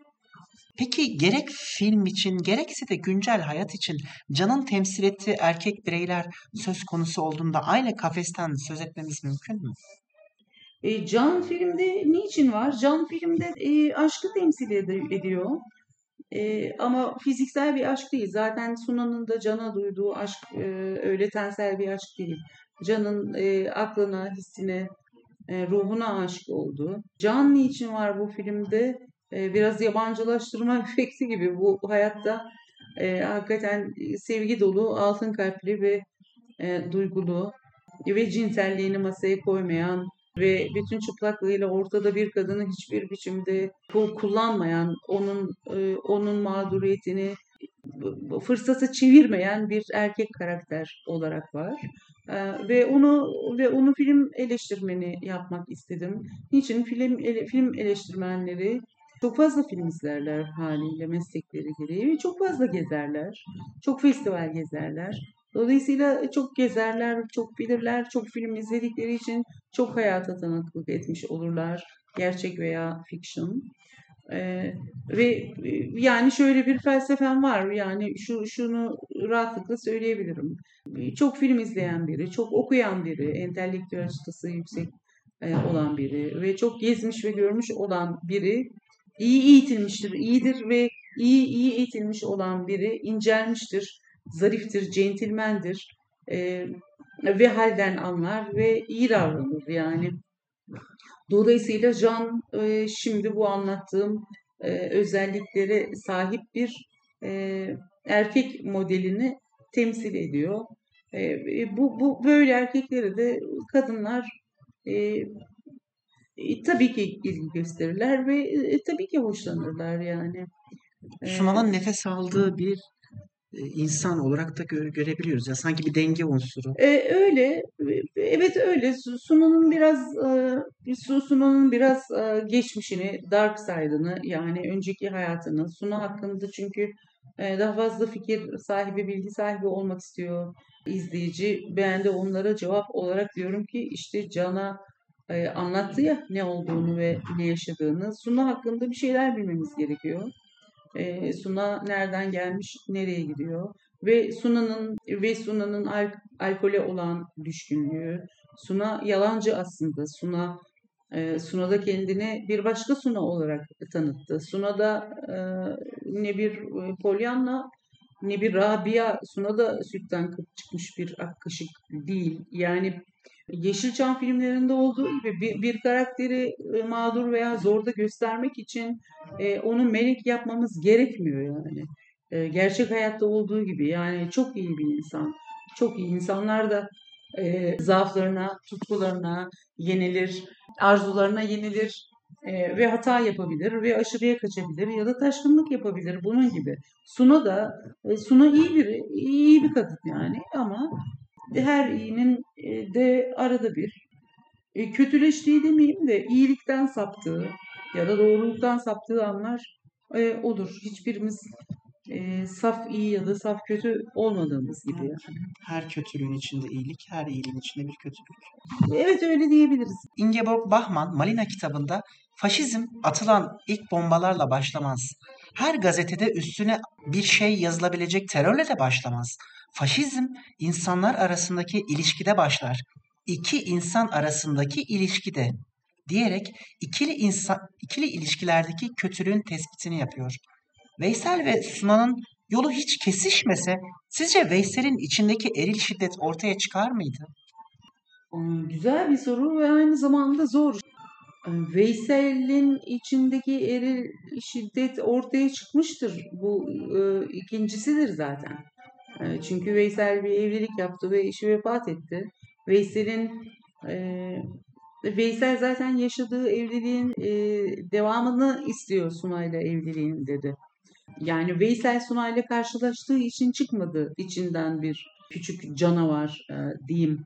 Peki gerek film için gerekse de güncel hayat için Can'ın temsil ettiği erkek bireyler söz konusu olduğunda aynı kafesten söz etmemiz mümkün mü? E, Can filmde niçin var? Can filmde e, aşkı temsil ed- ediyor. E, ama fiziksel bir aşk değil. Zaten Sunan'ın da Can'a duyduğu aşk e, öyle tensel bir aşk değil. Can'ın e, aklına, hissine, e, ruhuna aşık oldu. Can niçin var bu filmde? E, biraz yabancılaştırma efekti gibi bu hayatta e, hakikaten sevgi dolu, altın kalpli ve e, duygulu ve cinselliğini masaya koymayan ve bütün çıplaklığıyla ortada bir kadını hiçbir biçimde ku- kullanmayan, onun e, onun mağduriyetini fırsatı çevirmeyen bir erkek karakter olarak var. E, ve onu ve onu film eleştirmeni yapmak istedim. Niçin film ele- film eleştirmenleri çok fazla film izlerler haliyle meslekleri gereği ve çok fazla gezerler. Çok festival gezerler. Dolayısıyla çok gezerler, çok bilirler, çok film izledikleri için çok hayata tanıklık etmiş olurlar. Gerçek veya fiction. Ee, ve e, yani şöyle bir felsefem var. Yani şu şunu rahatlıkla söyleyebilirim. Çok film izleyen biri, çok okuyan biri, entelektüel çıtası yüksek e, olan biri ve çok gezmiş ve görmüş olan biri iyi eğitilmiştir, iyidir ve iyi iyi eğitilmiş olan biri incelmiştir, zariftir, centilmendir e, ve halden anlar ve iyi davranır yani. Dolayısıyla Can e, şimdi bu anlattığım e, özelliklere sahip bir e, erkek modelini temsil ediyor. E, bu, bu böyle erkekleri de kadınlar e, e, tabii ki ilgi gösterirler ve e, tabii ki hoşlanırlar yani. Sunan'ın nefes aldığı bir insan olarak da gö- görebiliyoruz. Ya sanki bir denge unsuru. E, öyle, evet öyle. Su- Sunan'ın biraz, e, Su- Sunan'ın biraz e, geçmişini, dark side'ını yani önceki hayatını, Suna hakkında çünkü e, daha fazla fikir sahibi, bilgi sahibi olmak istiyor izleyici. Ben de onlara cevap olarak diyorum ki işte Can'a e, anlattı ya ne olduğunu ve ne yaşadığını. Suna hakkında bir şeyler bilmemiz gerekiyor. E, Suna nereden gelmiş, nereye gidiyor? Ve Suna'nın ve Suna'nın al- alkole olan düşkünlüğü. Suna yalancı aslında. Suna e, Suna da kendini bir başka Suna olarak tanıttı. Suna da e, ne bir e, Pollyanna ne bir Rabia. Suna da sütten çıkmış bir ak kaşık değil. Yani Yeşilçam filmlerinde olduğu gibi bir, bir karakteri e, mağdur veya zorda göstermek için e, onu melek yapmamız gerekmiyor yani. E, gerçek hayatta olduğu gibi yani çok iyi bir insan. Çok iyi insanlar da e, zaaflarına, tutkularına yenilir, arzularına yenilir e, ve hata yapabilir ve aşırıya kaçabilir ya da taşkınlık yapabilir bunun gibi. Suna da e, Suna iyi biri, iyi bir kadın yani ama her iyinin e, de arada bir e, kötüleştiği demeyeyim de iyilikten saptığı ya da doğruluktan saptığı anlar e, olur. Hiçbirimiz e, saf iyi ya da saf kötü olmadığımız gibi yani. Her kötülüğün içinde iyilik, her iyiliğin içinde bir kötülük. Evet öyle diyebiliriz. Ingeborg Bachmann Malina kitabında faşizm atılan ilk bombalarla başlamaz. Her gazetede üstüne bir şey yazılabilecek terörle de başlamaz. Faşizm insanlar arasındaki ilişkide başlar. İki insan arasındaki ilişkide diyerek ikili insan ikili ilişkilerdeki kötülüğün tespitini yapıyor. Veysel ve Sunan'ın yolu hiç kesişmese sizce Veysel'in içindeki eril şiddet ortaya çıkar mıydı? Aa, Güzel bir soru ve aynı zamanda zor. Ee, Veysel'in içindeki eril şiddet ortaya çıkmıştır. Bu e, ikincisidir zaten. E, çünkü Veysel bir evlilik yaptı ve eşi vefat etti. Veysel'in e, Veysel zaten yaşadığı evliliğin e, devamını istiyor Sunay'la evliliğin dedi. Yani Veysel Sunay'la karşılaştığı için çıkmadı içinden bir küçük canavar e, diyeyim.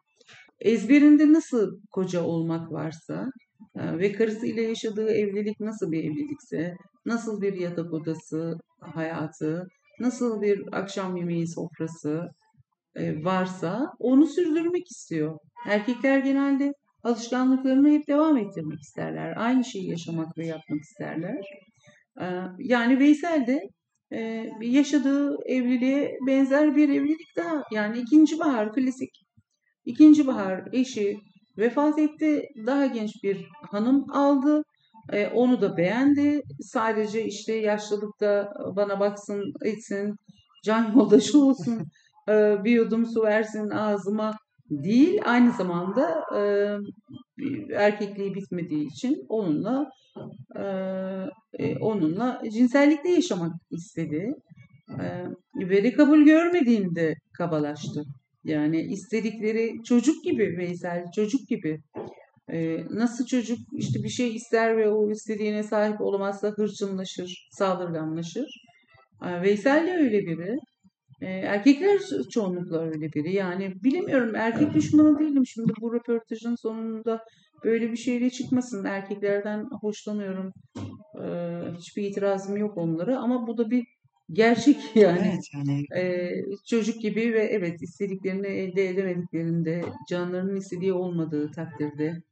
Ezberinde nasıl koca olmak varsa ve karısıyla yaşadığı evlilik nasıl bir evlilikse, nasıl bir yatak odası hayatı, nasıl bir akşam yemeği sofrası e, varsa onu sürdürmek istiyor. Erkekler genelde alışkanlıklarını hep devam ettirmek isterler. Aynı şeyi yaşamak ve yapmak isterler. E, yani Veysel de e, yaşadığı evliliğe benzer bir evlilik daha. Yani ikinci bahar klasik. İkinci bahar eşi vefat etti. Daha genç bir hanım aldı. E, onu da beğendi. Sadece işte yaşlılıkta bana baksın etsin, can yoldaşı olsun, e, bir yudum su versin ağzıma değil. Aynı zamanda e, erkekliği bitmediği için onunla e, onunla cinsellikte yaşamak istedi. E, ve de kabul görmediğinde kabalaştı. Yani istedikleri çocuk gibi Veysel, çocuk gibi. Ee, nasıl çocuk işte bir şey ister ve o istediğine sahip olamazsa hırçınlaşır, saldırganlaşır. Ee, Veysel de öyle biri. Ee, erkekler çoğunlukla öyle biri. Yani bilemiyorum erkek düşmanı değilim. Şimdi bu röportajın sonunda böyle bir şeyle çıkmasın. Erkeklerden hoşlanıyorum. Ee, hiçbir itirazım yok onlara ama bu da bir gerçek yani. Evet yani Ee, çocuk gibi ve evet istediklerini elde edemediklerinde canlarının istediği olmadığı takdirde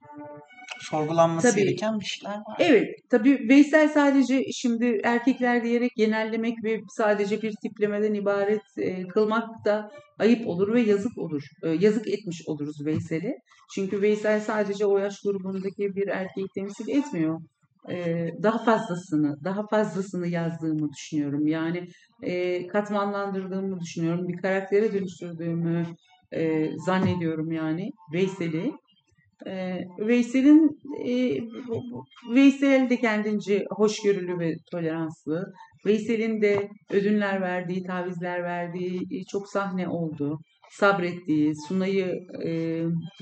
sorgulanması Tabii. gereken bir şeyler var. Evet, tabii Veysel sadece şimdi erkekler diyerek genellemek ve sadece bir tiplemeden ibaret e, kılmak da ayıp olur ve yazık olur. E, yazık etmiş oluruz Veysel'e. Çünkü Veysel sadece o yaş grubundaki bir erkeği temsil etmiyor. Daha fazlasını, daha fazlasını yazdığımı düşünüyorum. Yani katmanlandırdığımı düşünüyorum. Bir karaktere dönüştürdüğümü e, zannediyorum yani Veysel'i. Veysel'in Veysel de kendince hoşgörülü ve toleranslı. Veysel'in de ödünler verdiği, tavizler verdiği çok sahne oldu. Sabrettiği, Sunay'ı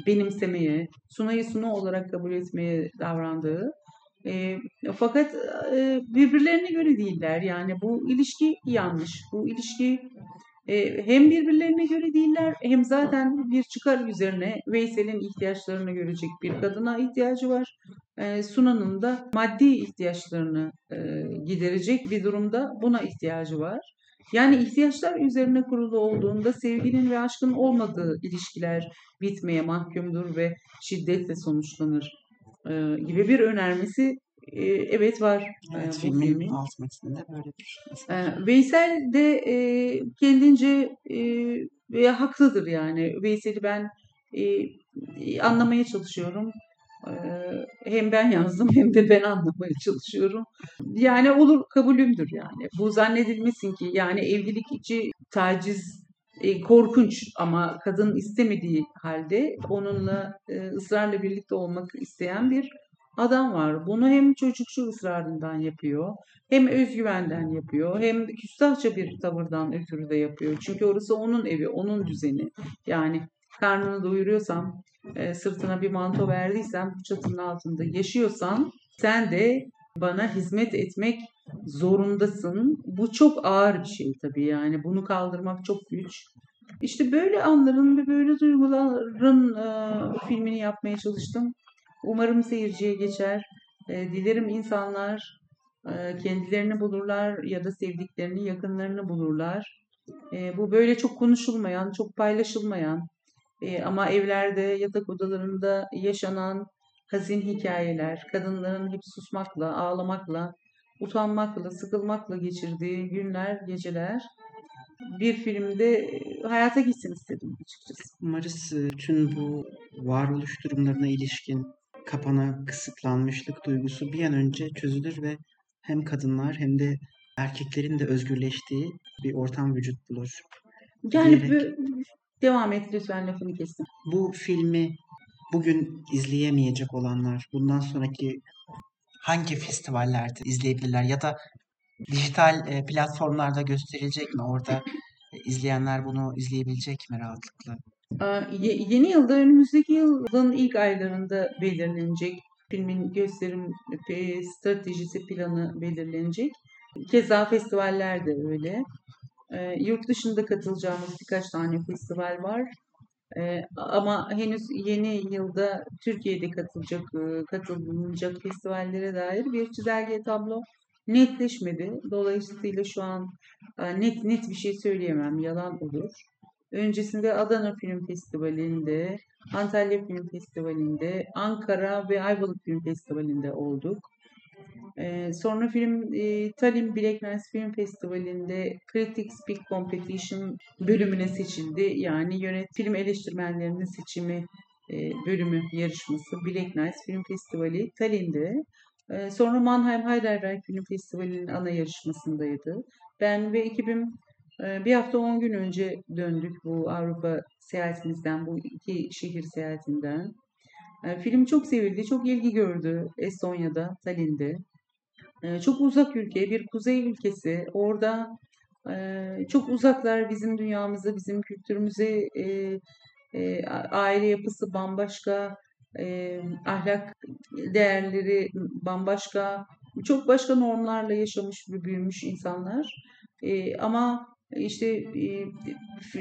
benimsemeye, Sunay'ı Suna olarak kabul etmeye davrandığı. E, fakat e, birbirlerine göre değiller. Yani bu ilişki yanlış. Bu ilişki e, hem birbirlerine göre değiller hem zaten bir çıkar üzerine Veysel'in ihtiyaçlarını görecek bir kadına ihtiyacı var. E, Sunan'ın da maddi ihtiyaçlarını e, giderecek bir durumda buna ihtiyacı var. Yani ihtiyaçlar üzerine kurulu olduğunda sevginin ve aşkın olmadığı ilişkiler bitmeye mahkumdur ve şiddetle sonuçlanır e, gibi bir önermesi e, evet var e, Evet, bu filmin filmin. alt metninde böyle bir. Ee, Veysel de e, kendince e, ve haklıdır yani. Veysel'i ben e, e, anlamaya çalışıyorum. Ee, hem ben yazdım hem de ben anlamaya çalışıyorum. Yani olur kabulümdür yani. Bu zannedilmesin ki yani evlilik içi taciz e, korkunç ama kadın istemediği halde onunla e, ısrarla birlikte olmak isteyen bir adam var. Bunu hem çocukçu ısrarından yapıyor, hem özgüvenden yapıyor, hem küstahça bir tavırdan ötürü de yapıyor. Çünkü orası onun evi, onun düzeni. Yani karnını doyuruyorsam, e, sırtına bir manto verdiysem, bu çatının altında yaşıyorsan sen de bana hizmet etmek zorundasın. Bu çok ağır bir şey tabii yani. Bunu kaldırmak çok güç. İşte böyle anların ve böyle duyguların e, filmini yapmaya çalıştım. Umarım seyirciye geçer. E, dilerim insanlar e, kendilerini bulurlar ya da sevdiklerini, yakınlarını bulurlar. E, bu böyle çok konuşulmayan, çok paylaşılmayan e, ama evlerde, yatak odalarında yaşanan hazin hikayeler, kadınların hep susmakla, ağlamakla, utanmakla, sıkılmakla geçirdiği günler, geceler bir filmde e, hayata gitsin istedim açıkçası. Umarız e, tüm bu varoluş durumlarına ilişkin kapana kısıtlanmışlık duygusu bir an önce çözülür ve hem kadınlar hem de erkeklerin de özgürleştiği bir ortam vücut bulur. Yani Diyerek. bu, devam et lütfen lafını kestim. Bu filmi bugün izleyemeyecek olanlar bundan sonraki hangi festivallerde izleyebilirler ya da dijital e, platformlarda gösterilecek mi? Orada izleyenler bunu izleyebilecek mi rahatlıkla? Ye- Yeni yılda önümüzdeki yılın ilk aylarında belirlenecek. Filmin gösterim e, stratejisi planı belirlenecek. Keza festivaller de öyle. Ee, yurt dışında katılacağımız birkaç tane festival var. Ama henüz yeni yılda Türkiye'de katılacak, e, katılınacak festivallere dair bir çizelge tablo netleşmedi. Dolayısıyla şu an net net bir şey söyleyemem, yalan olur. Öncesinde Adana Film Festivali'nde, Antalya Film Festivali'nde, Ankara ve Ayvalık Film Festivali'nde olduk. Ee, sonra film e, Tallinn Black Nights Film Festivali'nde Critics Pick Competition bölümüne seçildi. Yani yönet film eleştirmenlerinin seçimi e, bölümü yarışması Black Nights Film Festivali Tallinn'de. E, sonra Mannheim Heidelberg Film Festivali'nin ana yarışmasındaydı. Ben ve ekibim e, bir hafta 10 gün önce döndük bu Avrupa seyahatimizden, bu iki şehir seyahatinden. E, film çok sevildi, çok ilgi gördü Estonya'da, Tallinn'de. E, çok uzak ülke, bir kuzey ülkesi. Orada e, çok uzaklar bizim dünyamıza, bizim kültürümüze, e, aile yapısı bambaşka, e, ahlak değerleri bambaşka, çok başka normlarla yaşamış ve büyümüş insanlar. Ama işte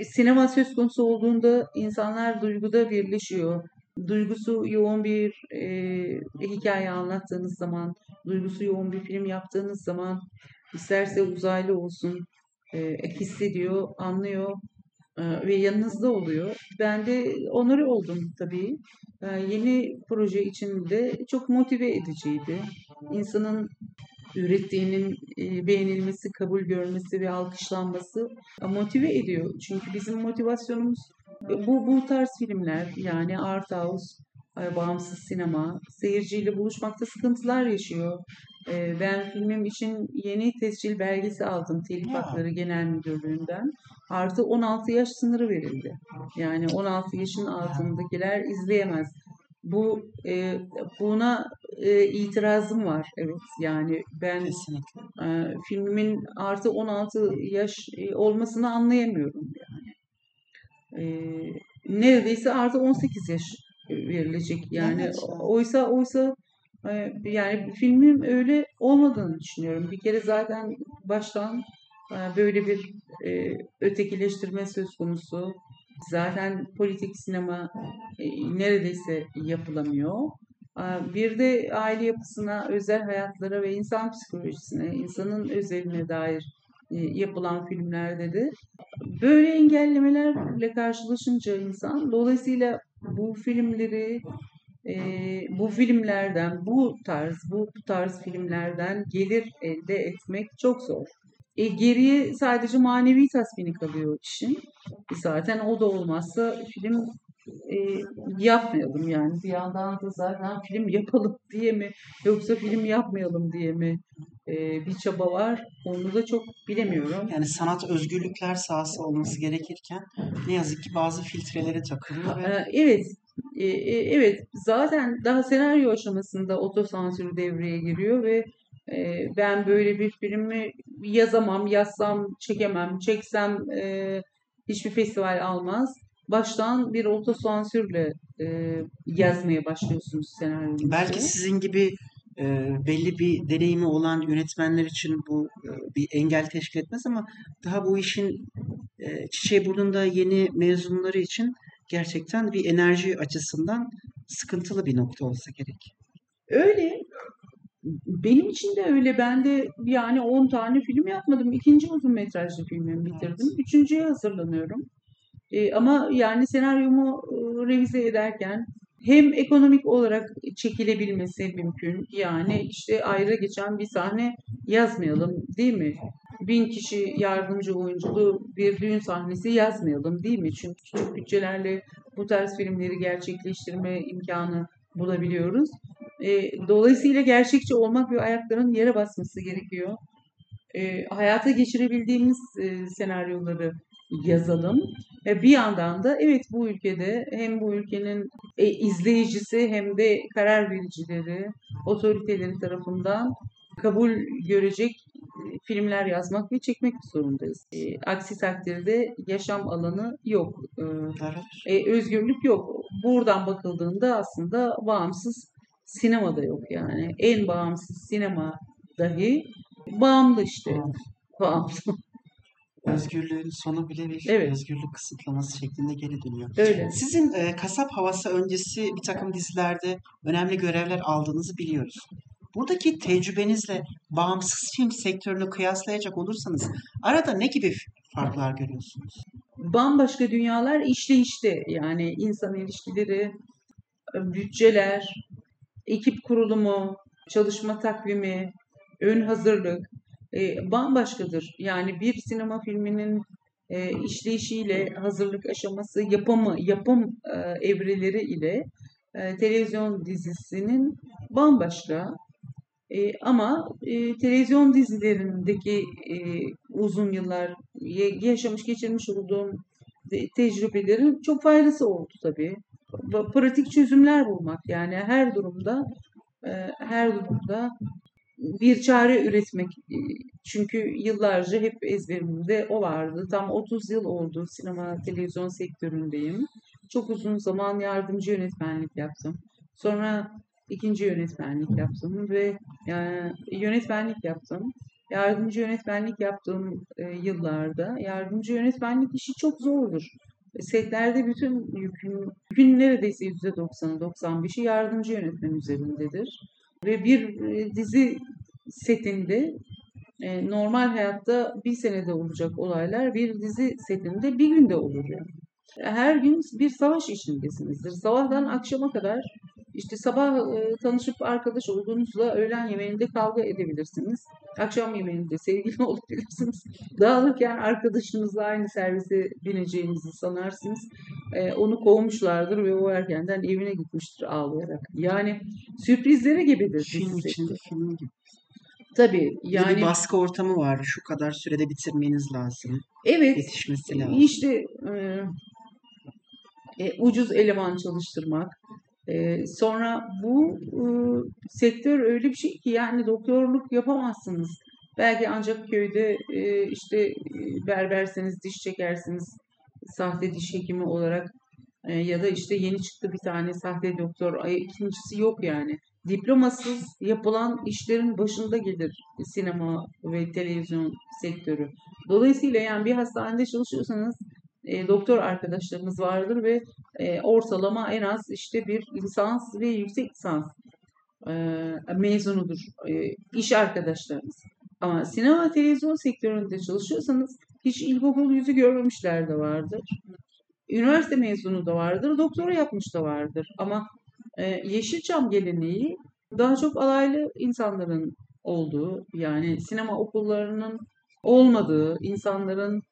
sinema söz konusu olduğunda insanlar duyguda birleşiyor. Duygusu yoğun bir e, hikaye anlattığınız zaman, duygusu yoğun bir film yaptığınız zaman, isterse uzaylı olsun, e, hissediyor, anlıyor ve yanınızda oluyor. Ben de onları oldum tabii. Yeni proje içinde çok motive ediciydi. İnsanın ürettiğinin beğenilmesi, kabul görmesi ve alkışlanması motive ediyor. Çünkü bizim motivasyonumuz bu bu tarz filmler yani art house, bağımsız sinema, seyirciyle buluşmakta sıkıntılar yaşıyor. Ben filmim için yeni tescil belgesi aldım Telif Hakları Genel Müdürlüğü'nden. Artı 16 yaş sınırı verildi. Yani 16 yaşın altındakiler izleyemez. Bu e, buna e, itirazım var. Evet yani ben e, filmimin artı 16 yaş e, olmasını anlayamıyorum yani. E, neredeyse artı 18 yaş verilecek yani. Evet. Oysa oysa yani filmin öyle olmadığını düşünüyorum. Bir kere zaten baştan böyle bir e, ötekileştirme söz konusu. Zaten politik sinema e, neredeyse yapılamıyor. Bir de aile yapısına, özel hayatlara ve insan psikolojisine, insanın özeline dair e, yapılan filmlerde de böyle engellemelerle karşılaşınca insan dolayısıyla bu filmleri e, bu filmlerden bu tarz bu tarz filmlerden gelir elde etmek çok zor. E, geriye sadece manevi tasmini kalıyor işin. E, zaten o da olmazsa film e, yapmayalım yani. Bir yandan da zaten film yapalım diye mi yoksa film yapmayalım diye mi e, bir çaba var. Onu da çok bilemiyorum. Yani sanat özgürlükler sahası olması gerekirken ne yazık ki bazı filtrelere takılıyor. Ve... Evet. E, evet. Zaten daha senaryo aşamasında otosansür devreye giriyor ve ben böyle bir filmi yazamam, yazsam çekemem, çeksem hiçbir festival almaz. Baştan bir otosansürle e, yazmaya başlıyorsunuz senaryonuzu. Belki sizin gibi e, belli bir deneyimi olan yönetmenler için bu e, bir engel teşkil etmez ama daha bu işin e, çiçeği burnunda yeni mezunları için gerçekten bir enerji açısından sıkıntılı bir nokta olsa gerek. Öyle benim için de öyle. Ben de yani 10 tane film yapmadım. İkinci uzun metrajlı filmimi bitirdim. Üçüncüye hazırlanıyorum. E, ama yani senaryomu e, revize ederken hem ekonomik olarak çekilebilmesi mümkün. Yani işte ayrı geçen bir sahne yazmayalım değil mi? Bin kişi yardımcı oyunculu bir düğün sahnesi yazmayalım değil mi? Çünkü küçük bütçelerle bu tarz filmleri gerçekleştirme imkanı bulabiliyoruz. E, dolayısıyla gerçekçi olmak ve ayaklarının yere basması gerekiyor. E, hayata geçirebildiğimiz e, senaryoları yazalım. E, bir yandan da evet bu ülkede hem bu ülkenin e, izleyicisi hem de karar vericileri, otoriteleri tarafından kabul görecek filmler yazmak ve çekmek zorundayız. E, aksi takdirde yaşam alanı yok. E, e, özgürlük yok. Buradan bakıldığında aslında bağımsız sinemada yok yani. En bağımsız sinema dahi bağımlı işte. Bağımlı. Özgürlüğün sonu bile bir evet. özgürlük kısıtlaması şeklinde geri dönüyor. Öyle. Sizin e, kasap havası öncesi bir takım dizilerde önemli görevler aldığınızı biliyoruz. Buradaki tecrübenizle bağımsız film sektörünü kıyaslayacak olursanız arada ne gibi farklar görüyorsunuz? Bambaşka dünyalar işleyişte yani insan ilişkileri, bütçeler, ekip kurulumu, çalışma takvimi, ön hazırlık e, bambaşkadır. Yani bir sinema filminin e, işleyişiyle hazırlık aşaması, yapımı, yapım e, evreleri ile e, televizyon dizisinin bambaşka. E, ama e, televizyon dizilerindeki e, uzun yıllar yaşamış geçirmiş olduğum tecrübelerin çok faydası oldu tabii. Pratik çözümler bulmak yani her durumda her durumda bir çare üretmek. E, çünkü yıllarca hep ezberimde o vardı. Tam 30 yıl oldu sinema televizyon sektöründeyim. Çok uzun zaman yardımcı yönetmenlik yaptım. Sonra ikinci yönetmenlik yaptım ve yani yönetmenlik yaptım. Yardımcı yönetmenlik yaptığım e, yıllarda yardımcı yönetmenlik işi çok zordur. Setlerde bütün yükün, yükün neredeyse %90'ı 95'i yardımcı yönetmen üzerindedir. Ve bir e, dizi setinde e, normal hayatta bir senede olacak olaylar bir dizi setinde bir günde olur yani. Her gün bir savaş içindesinizdir. Sabahtan akşama kadar işte sabah e, tanışıp arkadaş olduğunuzla öğlen yemeğinde kavga edebilirsiniz. Akşam yemeğinde sevgili olabilirsiniz. Dağılırken arkadaşınızla aynı servise bineceğinizi sanarsınız. E, onu kovmuşlardır ve o erkenden evine gitmiştir ağlayarak. Yani sürprizleri gibidir. Film içinde film gibi. Tabii yani. Bir baskı ortamı var. Şu kadar sürede bitirmeniz lazım. Evet. Yetişmesi lazım. İşte e, e, ucuz eleman çalıştırmak, sonra bu e, sektör öyle bir şey ki yani doktorluk yapamazsınız. Belki ancak köyde e, işte berberseniz, diş çekersiniz, sahte diş hekimi olarak e, ya da işte yeni çıktı bir tane sahte doktor, ay, ikincisi yok yani. Diplomasız yapılan işlerin başında gelir sinema ve televizyon sektörü. Dolayısıyla yani bir hastanede çalışıyorsanız e, doktor arkadaşlarımız vardır ve e, ortalama en az işte bir lisans ve yüksek lisans e, mezunudur e, iş arkadaşlarımız. Ama sinema televizyon sektöründe çalışıyorsanız hiç ilkokul yüzü görmemişler de vardır. Üniversite mezunu da vardır, doktora yapmış da vardır. Ama e, Yeşilçam geleneği daha çok alaylı insanların olduğu, yani sinema okullarının olmadığı, insanların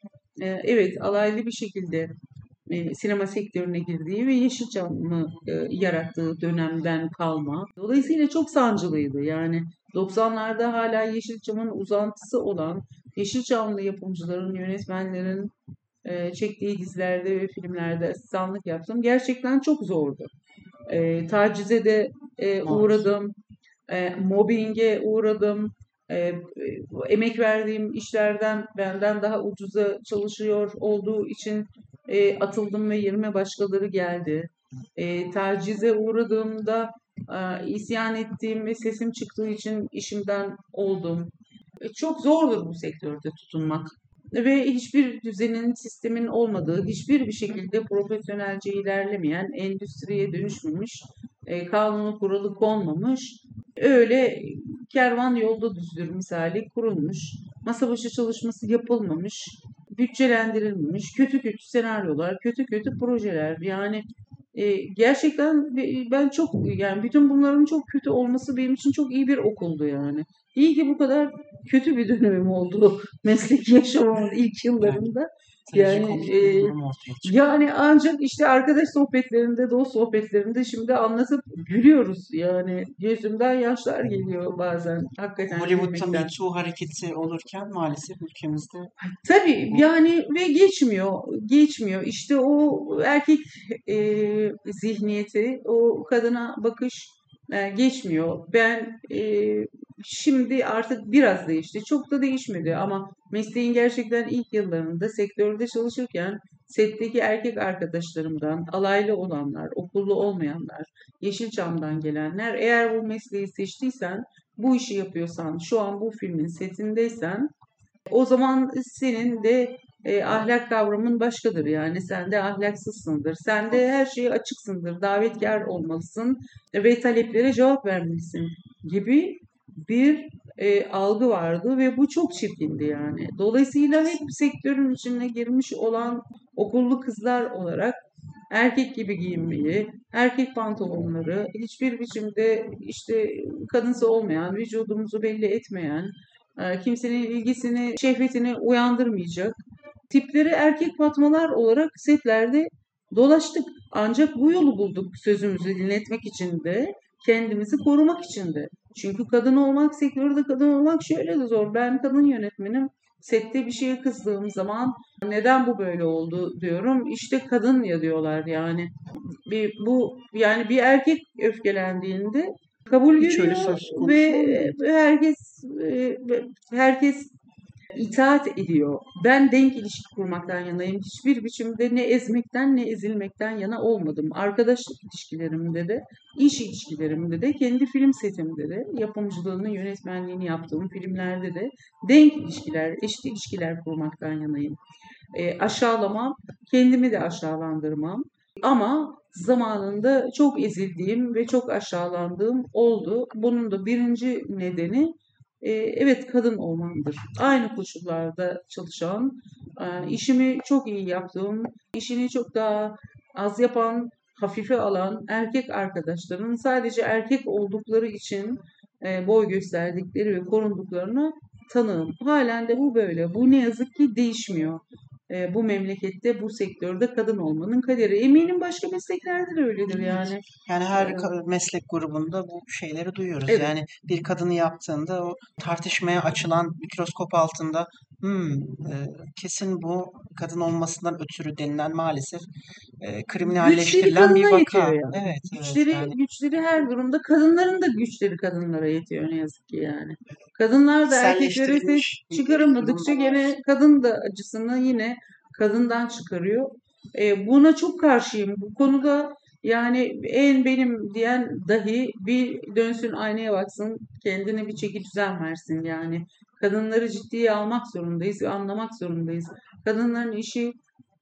e, evet alaylı bir şekilde e, sinema sektörüne girdiği ve Yeşilçam'ı e, yarattığı dönemden kalma. Dolayısıyla çok sancılıydı. Yani 90'larda hala Yeşilçam'ın uzantısı olan Yeşilçamlı yapımcıların, yönetmenlerin e, çektiği dizilerde ve filmlerde asistanlık yaptım. Gerçekten çok zordu. E, tacize de e, uğradım. E, mobbinge uğradım e, emek verdiğim işlerden benden daha ucuza çalışıyor olduğu için e, atıldım ve yerime başkaları geldi. E, tacize uğradığımda e, isyan ettiğim ve sesim çıktığı için işimden oldum. E, çok zordur bu sektörde tutunmak ve hiçbir düzenin, sistemin olmadığı, hiçbir bir şekilde profesyonelce ilerlemeyen, endüstriye dönüşmemiş, e, kanunu kuralı konmamış, öyle kervan yolda düzdür misali kurulmuş, masa başı çalışması yapılmamış, bütçelendirilmemiş, kötü kötü senaryolar, kötü kötü projeler. Yani e, gerçekten ben çok yani bütün bunların çok kötü olması benim için çok iyi bir okuldu yani. İyi ki bu kadar kötü bir dönemim oldu meslek yaşamımın ilk yıllarında. Yani e, yani ancak işte arkadaş sohbetlerinde, dost sohbetlerinde şimdi anlatıp gülüyoruz. Yani gözümden yaşlar geliyor bazen. Hakikaten. Hollywood'da Me Too hareketi olurken maalesef ülkemizde. Tabii yani ve geçmiyor. Geçmiyor. İşte o erkek e, zihniyeti, o kadına bakış e, geçmiyor. Ben e, şimdi artık biraz değişti. Çok da değişmedi ama mesleğin gerçekten ilk yıllarında sektörde çalışırken setteki erkek arkadaşlarımdan, alaylı olanlar, okullu olmayanlar, Yeşilçam'dan gelenler eğer bu mesleği seçtiysen, bu işi yapıyorsan, şu an bu filmin setindeysen o zaman senin de e, ahlak kavramın başkadır yani sen de ahlaksızsındır. Sen de her şeye açıksındır, davetkar olmalısın ve taleplere cevap vermelisin gibi bir e, algı vardı ve bu çok çirkindi yani. Dolayısıyla hep sektörün içine girmiş olan okullu kızlar olarak erkek gibi giyinmeyi, erkek pantolonları, hiçbir biçimde işte kadınsı olmayan, vücudumuzu belli etmeyen, e, kimsenin ilgisini, şehvetini uyandırmayacak tipleri erkek fatmalar olarak setlerde dolaştık. Ancak bu yolu bulduk sözümüzü dinletmek için de, kendimizi korumak için de. Çünkü kadın olmak, sektörde kadın olmak şöyle de zor. Ben kadın yönetmenim. Sette bir şeye kızdığım zaman neden bu böyle oldu diyorum. İşte kadın ya diyorlar yani. Bir, bu yani bir erkek öfkelendiğinde kabul Hiç görüyor konusu ve herkes e, herkes itaat ediyor. Ben denk ilişki kurmaktan yanayım. Hiçbir biçimde ne ezmekten ne ezilmekten yana olmadım. Arkadaşlık ilişkilerimde de, iş ilişkilerimde de, kendi film setimde de, yapımcılığını, yönetmenliğini yaptığım filmlerde de denk ilişkiler, eşit ilişkiler kurmaktan yanayım. E, aşağılamam, kendimi de aşağılandırmam. Ama zamanında çok ezildiğim ve çok aşağılandığım oldu. Bunun da birinci nedeni e, evet kadın olmamdır. Aynı koşullarda çalışan, e, işimi çok iyi yaptığım, işini çok daha az yapan, hafife alan erkek arkadaşların sadece erkek oldukları için e, boy gösterdikleri ve korunduklarını tanığım. Halen de bu böyle. Bu ne yazık ki değişmiyor. E, bu memlekette, bu sektörde kadın olmanın kaderi. Eminim başka mesleklerde de öyledir yani. Yani her ka- meslek grubunda bu şeyleri duyuyoruz. Evet. Yani bir kadını yaptığında o tartışmaya açılan mikroskop altında "Hmm, e, kesin bu kadın olmasından ötürü denilen maalesef e, Güçleri kriminalleştirilen bir kadına vaka. yani. Evet, evet Güçleri yani güçleri her durumda kadınların da güçleri kadınlara yetiyor ne yazık ki yani. Kadınlar da erkeklere ses bir çıkaramadıkça var. gene kadın da acısını yine kadından çıkarıyor. E, buna çok karşıyım. Bu konuda yani en benim diyen dahi bir dönsün aynaya baksın, kendine bir çeki düzen versin yani. Kadınları ciddiye almak zorundayız ve anlamak zorundayız. Kadınların işi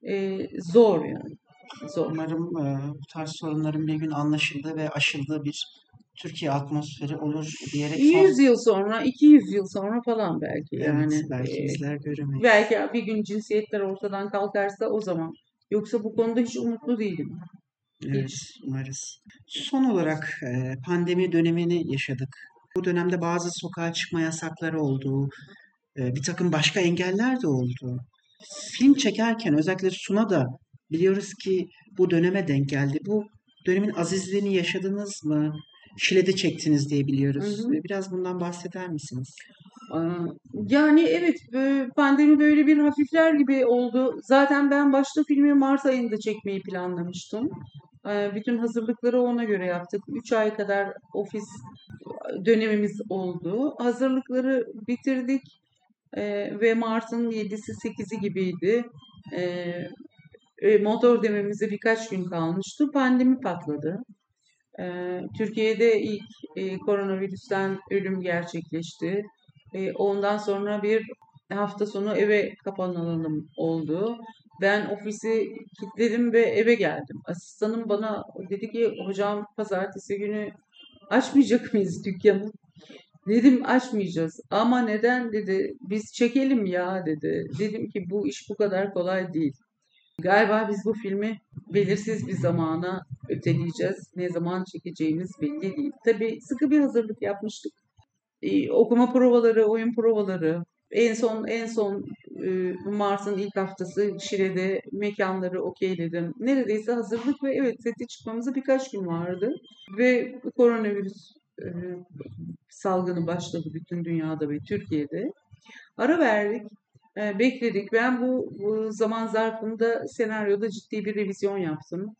e, zor yani. Zor. Umarım e, bu tarz sorunların bir gün anlaşıldığı ve aşıldığı bir Türkiye atmosferi olur diyerek son 100 yıl sonra, 200 yıl sonra falan belki evet yani. belki e, bizler göremeyiz. belki bir gün cinsiyetler ortadan kalkarsa o zaman. Yoksa bu konuda hiç umutlu değilim. Evet, umarız. Son olarak e, pandemi dönemini yaşadık. Bu dönemde bazı sokağa çıkma yasakları oldu. E, bir takım başka engeller de oldu. Film çekerken özellikle Suna da biliyoruz ki bu döneme denk geldi. Bu dönemin azizliğini yaşadınız mı? Şile'de çektiniz diye Hı biliyoruz. hı. E, Biraz bundan bahseder misiniz? Yani evet pandemi böyle bir hafifler gibi oldu. Zaten ben başta filmi Mart ayında çekmeyi planlamıştım. Ee, Bütün hazırlıkları ona göre yaptık. 3 ay kadar ofis dönemimiz oldu. Hazırlıkları bitirdik Ee, ve Mart'ın 7'si 8'i gibiydi. Ee, e, motor dememize birkaç gün kalmıştı. Pandemi patladı. Türkiye'de ilk e, koronavirüsten ölüm gerçekleşti. E, ondan sonra bir hafta sonu eve kapanalım oldu. Ben ofisi kilitledim ve eve geldim. Asistanım bana dedi ki hocam pazartesi günü açmayacak mıyız dükkanı? Dedim açmayacağız. Ama neden dedi. Biz çekelim ya dedi. Dedim ki bu iş bu kadar kolay değil. Galiba biz bu filmi belirsiz bir zamana öteleyeceğiz. Ne zaman çekeceğimiz belli değil. Tabii sıkı bir hazırlık yapmıştık. Ee, okuma provaları, oyun provaları. En son en son e, Mart'ın ilk haftası Şile'de mekanları okeyledim. Neredeyse hazırlık ve evet sete çıkmamıza birkaç gün vardı. Ve koronavirüs e, salgını başladı bütün dünyada ve Türkiye'de. Ara verdik. E, bekledik. Ben bu, bu zaman zarfında senaryoda ciddi bir revizyon yaptım.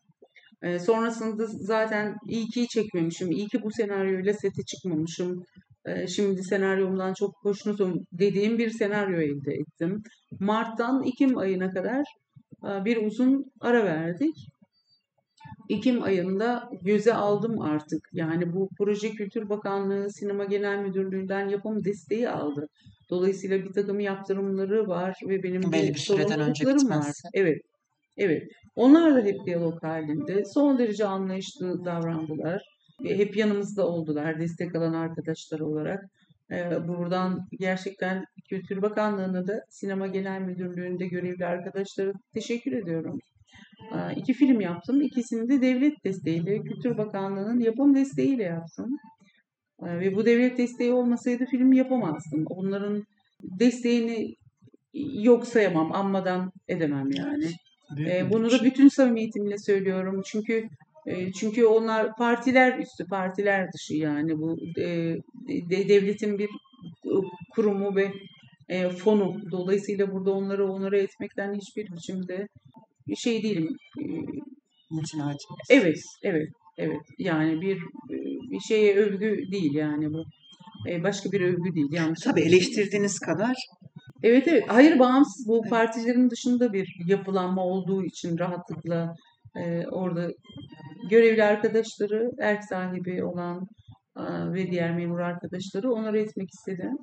Sonrasında zaten iyi ki çekmemişim. İyi ki bu senaryoyla sete çıkmamışım. E, şimdi senaryomdan çok hoşnutum dediğim bir senaryo elde ettim. Mart'tan Ekim ayına kadar e, bir uzun ara verdik. Ekim ayında göze aldım artık. Yani bu proje Kültür Bakanlığı Sinema Genel Müdürlüğü'nden yapım desteği aldı. Dolayısıyla bir takım yaptırımları var ve benim Belli bir süreden önce sorumluluklarım var. Evet, evet. Onlar da hep diyalog halinde. Son derece anlayışlı davrandılar. Hep yanımızda oldular destek alan arkadaşlar olarak. Ee, buradan gerçekten Kültür Bakanlığı'na da Sinema Genel Müdürlüğü'nde görevli arkadaşlara teşekkür ediyorum. Aa, iki film yaptım. İkisini de devlet desteğiyle, Kültür Bakanlığı'nın yapım desteğiyle yaptım. Aa, ve bu devlet desteği olmasaydı film yapamazdım. Onların desteğini yok sayamam, anmadan edemem yani. Ee, bunu da bütün samimiyetimle söylüyorum. Çünkü e, çünkü onlar partiler üstü, partiler dışı yani bu e, de- devletin bir kurumu ve e, fonu. Dolayısıyla burada onları onore etmekten hiçbir biçimde şey değilim. E, Evet, evet, evet. Yani bir bir şeye övgü değil yani bu. E, başka bir övgü değil. Yanlış Tabii eleştirdiğiniz kadar Evet evet. Hayır bağımsız bu Evet. partilerin dışında bir yapılanma olduğu için rahatlıkla e, orada görevli arkadaşları, erk sahibi olan e, ve diğer memur arkadaşları onları etmek istedim.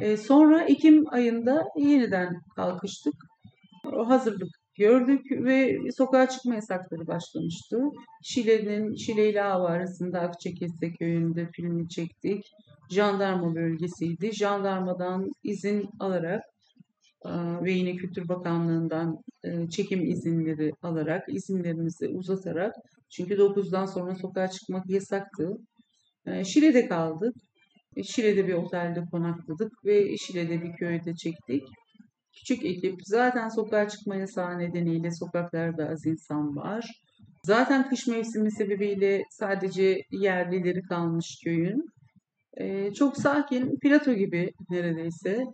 E, sonra Ekim ayında yeniden kalkıştık. O hazırlık gördük ve sokağa çıkma yasakları başlamıştı. Şile'nin Şile ile Ava arasında Akçakese köyünde filmi çektik. Jandarma bölgesiydi. Jandarmadan izin alarak ve yine Kültür Bakanlığı'ndan e, çekim izinleri alarak, izinlerimizi uzatarak çünkü 9'dan sonra sokağa çıkmak yasaktı. E, Şile'de kaldık. E, Şile'de bir otelde konakladık ve Şile'de bir köyde çektik. Küçük ekip. Zaten sokağa çıkma yasağı nedeniyle sokaklarda az insan var. Zaten kış mevsimi sebebiyle sadece yerlileri kalmış köyün. Ee, çok sakin, plato gibi neredeyse.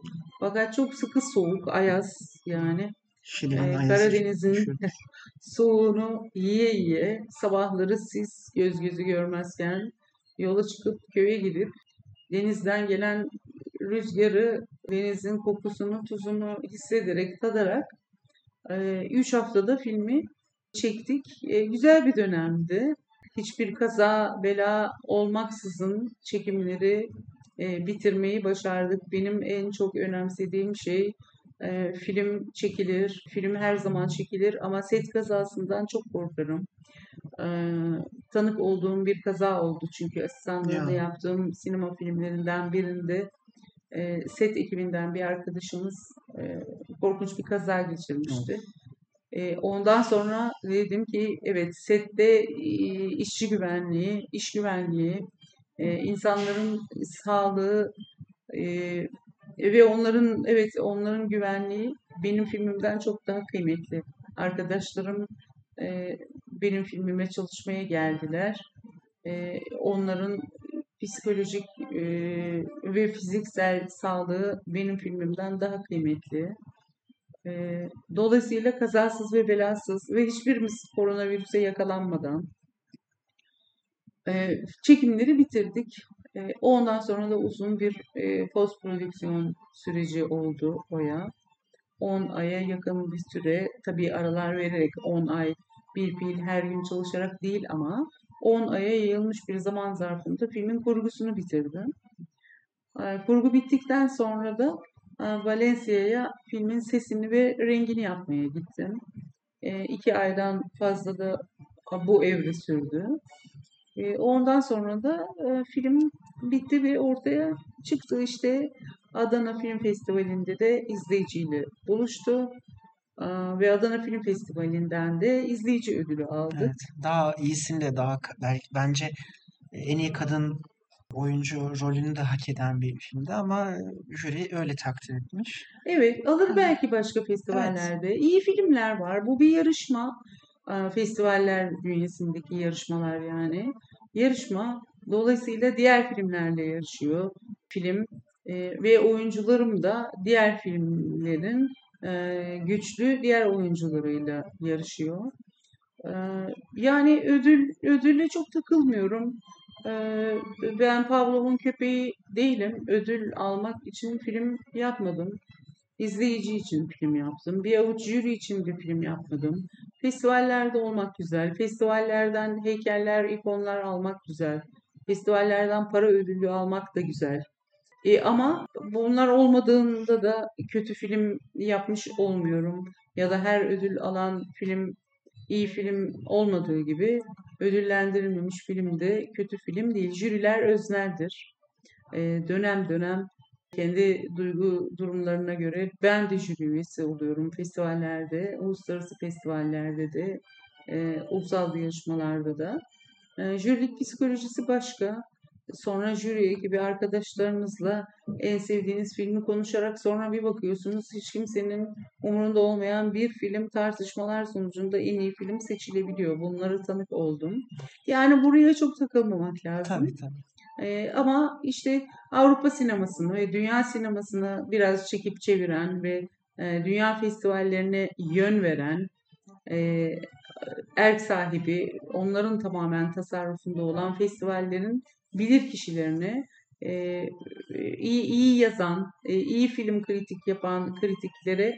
Fakat çok sıkı soğuk, ayaz yani. Şile'nin Ee, aynısı Karadeniz'in soğuğunu yiye yiye sabahları siz göz gözü görmezken yola çıkıp köye gidip denizden gelen rüzgarı, denizin kokusunu, tuzunu hissederek, tadarak 3 haftada filmi çektik. E, güzel bir dönemdi. Hiçbir kaza, bela olmaksızın çekimleri e, bitirmeyi başardık. Benim en çok önemsediğim şey e, film çekilir, film her zaman çekilir ama set kazasından çok korkarım. E, tanık olduğum bir kaza oldu çünkü asistanlığını Ya. yaptığım sinema filmlerinden birinde e, set ekibinden bir arkadaşımız e, korkunç bir kaza geçirmişti. E, ondan sonra dedim ki evet sette işçi güvenliği, iş güvenliği, insanların sağlığı ve onların evet onların güvenliği benim filmimden çok daha kıymetli. Arkadaşlarım benim filmime çalışmaya geldiler. Onların psikolojik ve fiziksel sağlığı benim filmimden daha kıymetli. E, dolayısıyla kazasız ve belasız ve hiçbirimiz koronavirüse yakalanmadan e, çekimleri bitirdik. E, ondan sonra da uzun bir e, post prodüksiyon süreci oldu oya. 10 aya yakın bir süre tabii aralar vererek 10 ay bir fiil her gün çalışarak değil ama 10 aya yayılmış bir zaman zarfında filmin kurgusunu bitirdim. Kurgu bittikten sonra da Valencia'ya filmin sesini ve rengini yapmaya gittim. E, iki aydan fazla da bu evre sürdü. E, ondan sonra da e, film bitti ve ortaya çıktı işte Adana Film Festivali'nde de izleyiciyle buluştu. Aa, Ve Adana Film Festivali'nden de izleyici ödülü aldı. Evet. Daha iyisini de daha belki bence en iyi kadın oyuncu rolünü de hak eden bir filmdi ama jüri öyle takdir etmiş. Evet, alır Aha. belki başka festivallerde. İyi filmler var. Bu bir yarışma. Festivaller bünyesindeki yarışmalar yani. Yarışma. Dolayısıyla diğer filmlerle yarışıyor film. Ve oyuncularım da diğer filmlerin e, güçlü diğer oyuncularıyla yarışıyor. Yani ödül ödülle çok takılmıyorum. Ee, ben Pavlov'un köpeği değilim. Ödül almak için film yapmadım. İzleyici için film yaptım. Bir avuç jüri için bir film yapmadım. Festivallerde olmak güzel. Festivallerden heykeller, ikonlar almak güzel. Festivallerden para ödülü almak da güzel. E, ama bunlar olmadığında da kötü film yapmış olmuyorum. Ya da her ödül alan film iyi film olmadığı gibi ödüllendirilmemiş film de kötü film değil. Jüriler özneldir. E, dönem dönem kendi duygu durumlarına göre ben de jüri üyesi oluyorum festivallerde, uluslararası festivallerde de e, ulusal yarışmalarda da. E, jürilik psikolojisi başka. Sonra jüri ekibi arkadaşlarınızla en sevdiğiniz filmi konuşarak sonra bir bakıyorsunuz hiç kimsenin umurunda olmayan bir film tartışmalar sonucunda en iyi film seçilebiliyor. Bunları tanık oldum. Yani buraya çok takılmamak lazım. Tabii tabii. Ee, ama işte Avrupa sinemasını ve dünya sinemasını biraz çekip çeviren ve e, dünya festivallerine yön veren e, erk sahibi, onların tamamen tasarrufunda olan festivallerin bilir kişilerini e, iyi, iyi yazan, e, iyi film kritik yapan kritiklere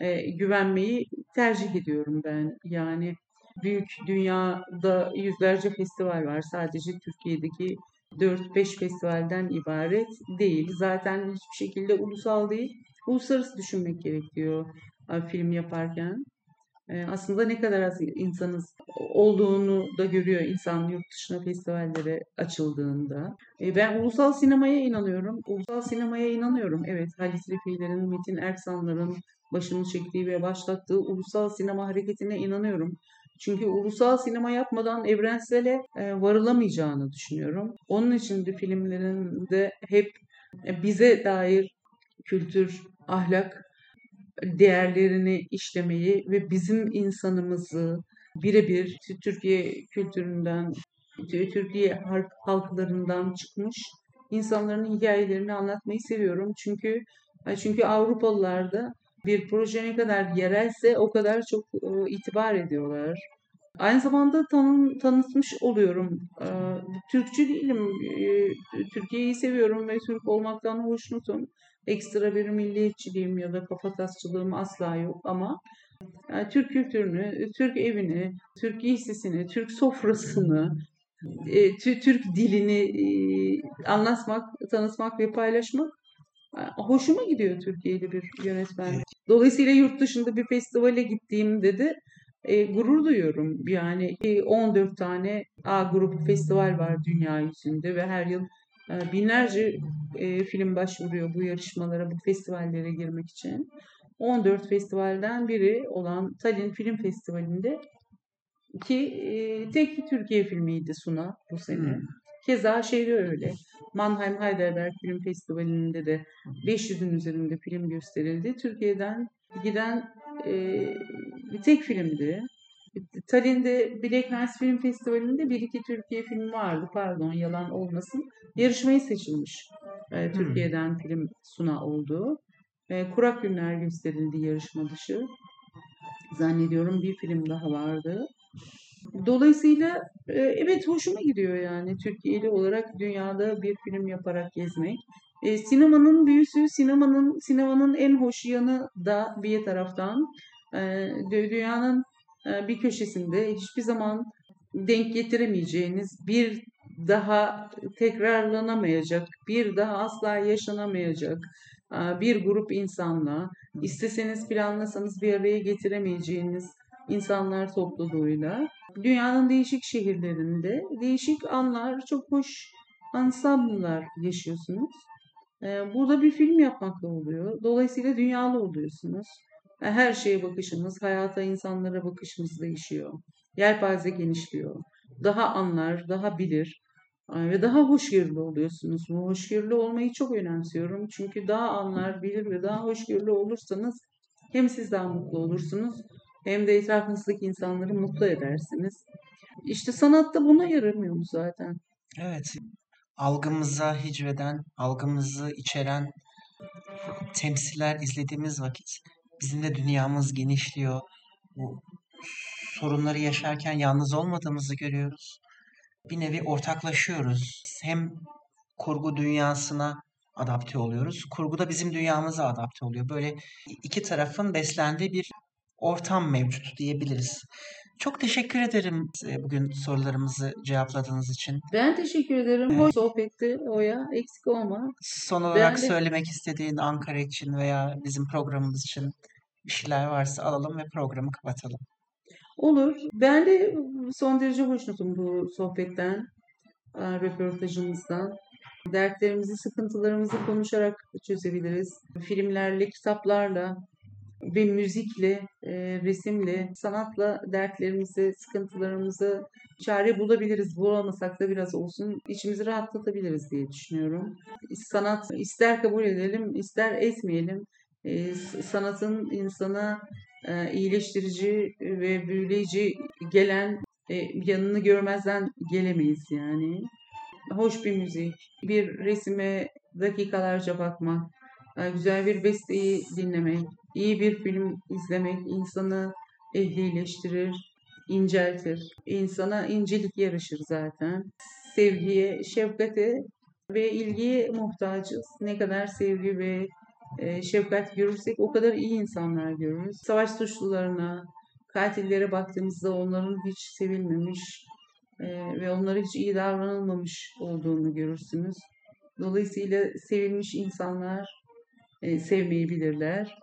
e, güvenmeyi tercih ediyorum ben. Yani büyük dünyada yüzlerce festival var. Sadece Türkiye'deki 4-5 festivalden ibaret değil. Zaten hiçbir şekilde ulusal değil. Uluslararası düşünmek gerekiyor film yaparken. Aslında ne kadar az insanız olduğunu da görüyor insan yurt dışına festivallere açıldığında. Ben ulusal sinemaya inanıyorum. Ulusal sinemaya inanıyorum. Evet Halis Refi'lerin, Metin Erksanların başını çektiği ve başlattığı ulusal sinema hareketine inanıyorum. Çünkü ulusal sinema yapmadan evrensele varılamayacağını düşünüyorum. Onun için de filmlerinde hep bize dair kültür, ahlak değerlerini işlemeyi ve bizim insanımızı birebir Türkiye kültüründen, Türkiye halklarından çıkmış insanların hikayelerini anlatmayı seviyorum. Çünkü çünkü Avrupalılar da bir proje ne kadar yerelse o kadar çok itibar ediyorlar. Aynı zamanda tanı, tanıtmış oluyorum. Türkçü değilim. Türkiye'yi seviyorum ve Türk olmaktan hoşnutum ekstra bir milliyetçiliğim ya da kafatasçılığım asla yok ama yani Türk kültürünü, Türk evini, Türk giysisini, Türk sofrasını, e, Türk dilini e, anlatmak, tanıtmak ve paylaşmak e, hoşuma gidiyor Türkiye'li bir yönetmen. Dolayısıyla yurt dışında bir festivale gittiğimde de e, gurur duyuyorum. Yani 14 tane A grup festival var dünya yüzünde ve her yıl binlerce e, film başvuruyor bu yarışmalara, bu festivallere girmek için. 14 festivalden biri olan Tallinn Film Festivali'nde ki e, tek Türkiye filmiydi Suna bu sene. Hmm. Keza şeyde öyle. Mannheim Heidelberg Film Festivali'nde de 500'ün üzerinde film gösterildi. Türkiye'den giden e, bir tek filmdi. Tallinn'de Black Nights Film Festivali'nde bir iki Türkiye filmi vardı. Pardon yalan olmasın. Yarışmayı seçilmiş. E, Türkiye'den hmm. film suna oldu. E, Kurak Günler gösterildi yarışma dışı. Zannediyorum bir film daha vardı. Dolayısıyla e, evet hoşuma gidiyor yani Türkiye'li olarak dünyada bir film yaparak gezmek. E, sinemanın büyüsü, sinemanın sinemanın en hoş yanı da bir taraftan e, dünyanın bir köşesinde hiçbir zaman denk getiremeyeceğiniz bir daha tekrarlanamayacak, bir daha asla yaşanamayacak e, bir grup insanla isteseniz planlasanız bir araya getiremeyeceğiniz insanlar topluluğuyla dünyanın değişik şehirlerinde değişik anlar, çok hoş ansamblar yaşıyorsunuz. E, burada bir film yapmakla oluyor. Dolayısıyla dünyalı oluyorsunuz. Her şeye bakışımız, hayata, insanlara bakışımız değişiyor. Yelpaze genişliyor. Daha anlar, daha bilir ve daha hoşgörülü oluyorsunuz. Bu hoşgörülü olmayı çok önemsiyorum. Çünkü daha anlar, bilir ve daha hoşgörülü olursanız hem siz daha mutlu olursunuz hem de etrafınızdaki insanları mutlu edersiniz. İşte sanat da buna yaramıyor mu zaten? Evet. Algımıza hicveden, algımızı içeren temsiller izlediğimiz vakit Bizim de dünyamız genişliyor. Bu sorunları yaşarken yalnız olmadığımızı görüyoruz. Bir nevi ortaklaşıyoruz. Hem kurgu dünyasına adapte oluyoruz. Kurgu da bizim dünyamıza adapte oluyor. Böyle iki tarafın beslendiği bir ortam mevcut diyebiliriz. Çok teşekkür ederim bugün sorularımızı cevapladığınız için. Ben teşekkür ederim. Evet. Hoş sohbetti Oya. Eksik olma. Son olarak de... söylemek istediğin Ankara için veya bizim programımız için bir şeyler varsa alalım ve programı kapatalım. Olur. Ben de son derece hoşnutum bu sohbetten, e, röportajımızdan. Dertlerimizi, sıkıntılarımızı konuşarak çözebiliriz. Filmlerle, kitaplarla ve müzikle, e, resimle, sanatla dertlerimizi, sıkıntılarımızı çare bulabiliriz. Bulamasak da biraz olsun içimizi rahatlatabiliriz diye düşünüyorum. Sanat ister kabul edelim, ister etmeyelim. E, sanatın insana e, iyileştirici ve büyüleyici gelen e, yanını görmezden gelemeyiz yani. Hoş bir müzik, bir resime dakikalarca bakmak, e, güzel bir besteyi dinlemek, iyi bir film izlemek insanı ehlileştirir, inceltir. İnsana incelik yarışır zaten. Sevgiye, şefkate ve ilgiye muhtacız. Ne kadar sevgi ve e, şefkat görürsek o kadar iyi insanlar görürüz. Savaş suçlularına, katillere baktığımızda onların hiç sevilmemiş e, ve onlara hiç iyi davranılmamış olduğunu görürsünüz. Dolayısıyla sevilmiş insanlar e, sevmeyebilirler.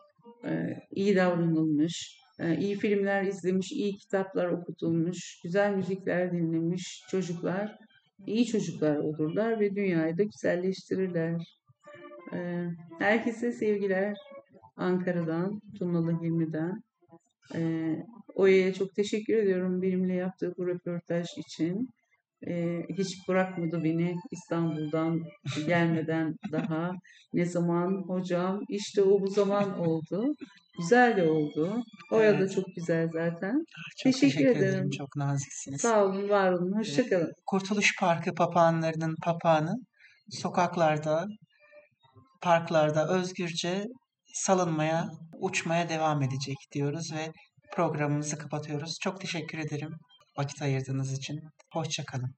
E, iyi davranılmış, e, iyi filmler izlemiş, iyi kitaplar okutulmuş, güzel müzikler dinlemiş çocuklar iyi çocuklar olurlar ve dünyayı da güzelleştirirler. E, herkese sevgiler Ankara'dan, Tunalı Hilmi'den. E, Oya'ya çok teşekkür ediyorum benimle yaptığı bu röportaj için. E, hiç bırakmadı beni İstanbul'dan gelmeden daha. Ne zaman hocam işte o bu zaman oldu. Güzel de oldu. Oya da çok güzel zaten. Çok Teşekkür teşekkür ederim. ederim. Çok naziksiniz. Sağ olun, var olun. Hoşçakalın. Kurtuluş Parkı papağanlarının papağanı sokaklarda, parklarda özgürce salınmaya, uçmaya devam edecek diyoruz ve programımızı kapatıyoruz. Çok teşekkür ederim vakit ayırdığınız için. Hoşçakalın.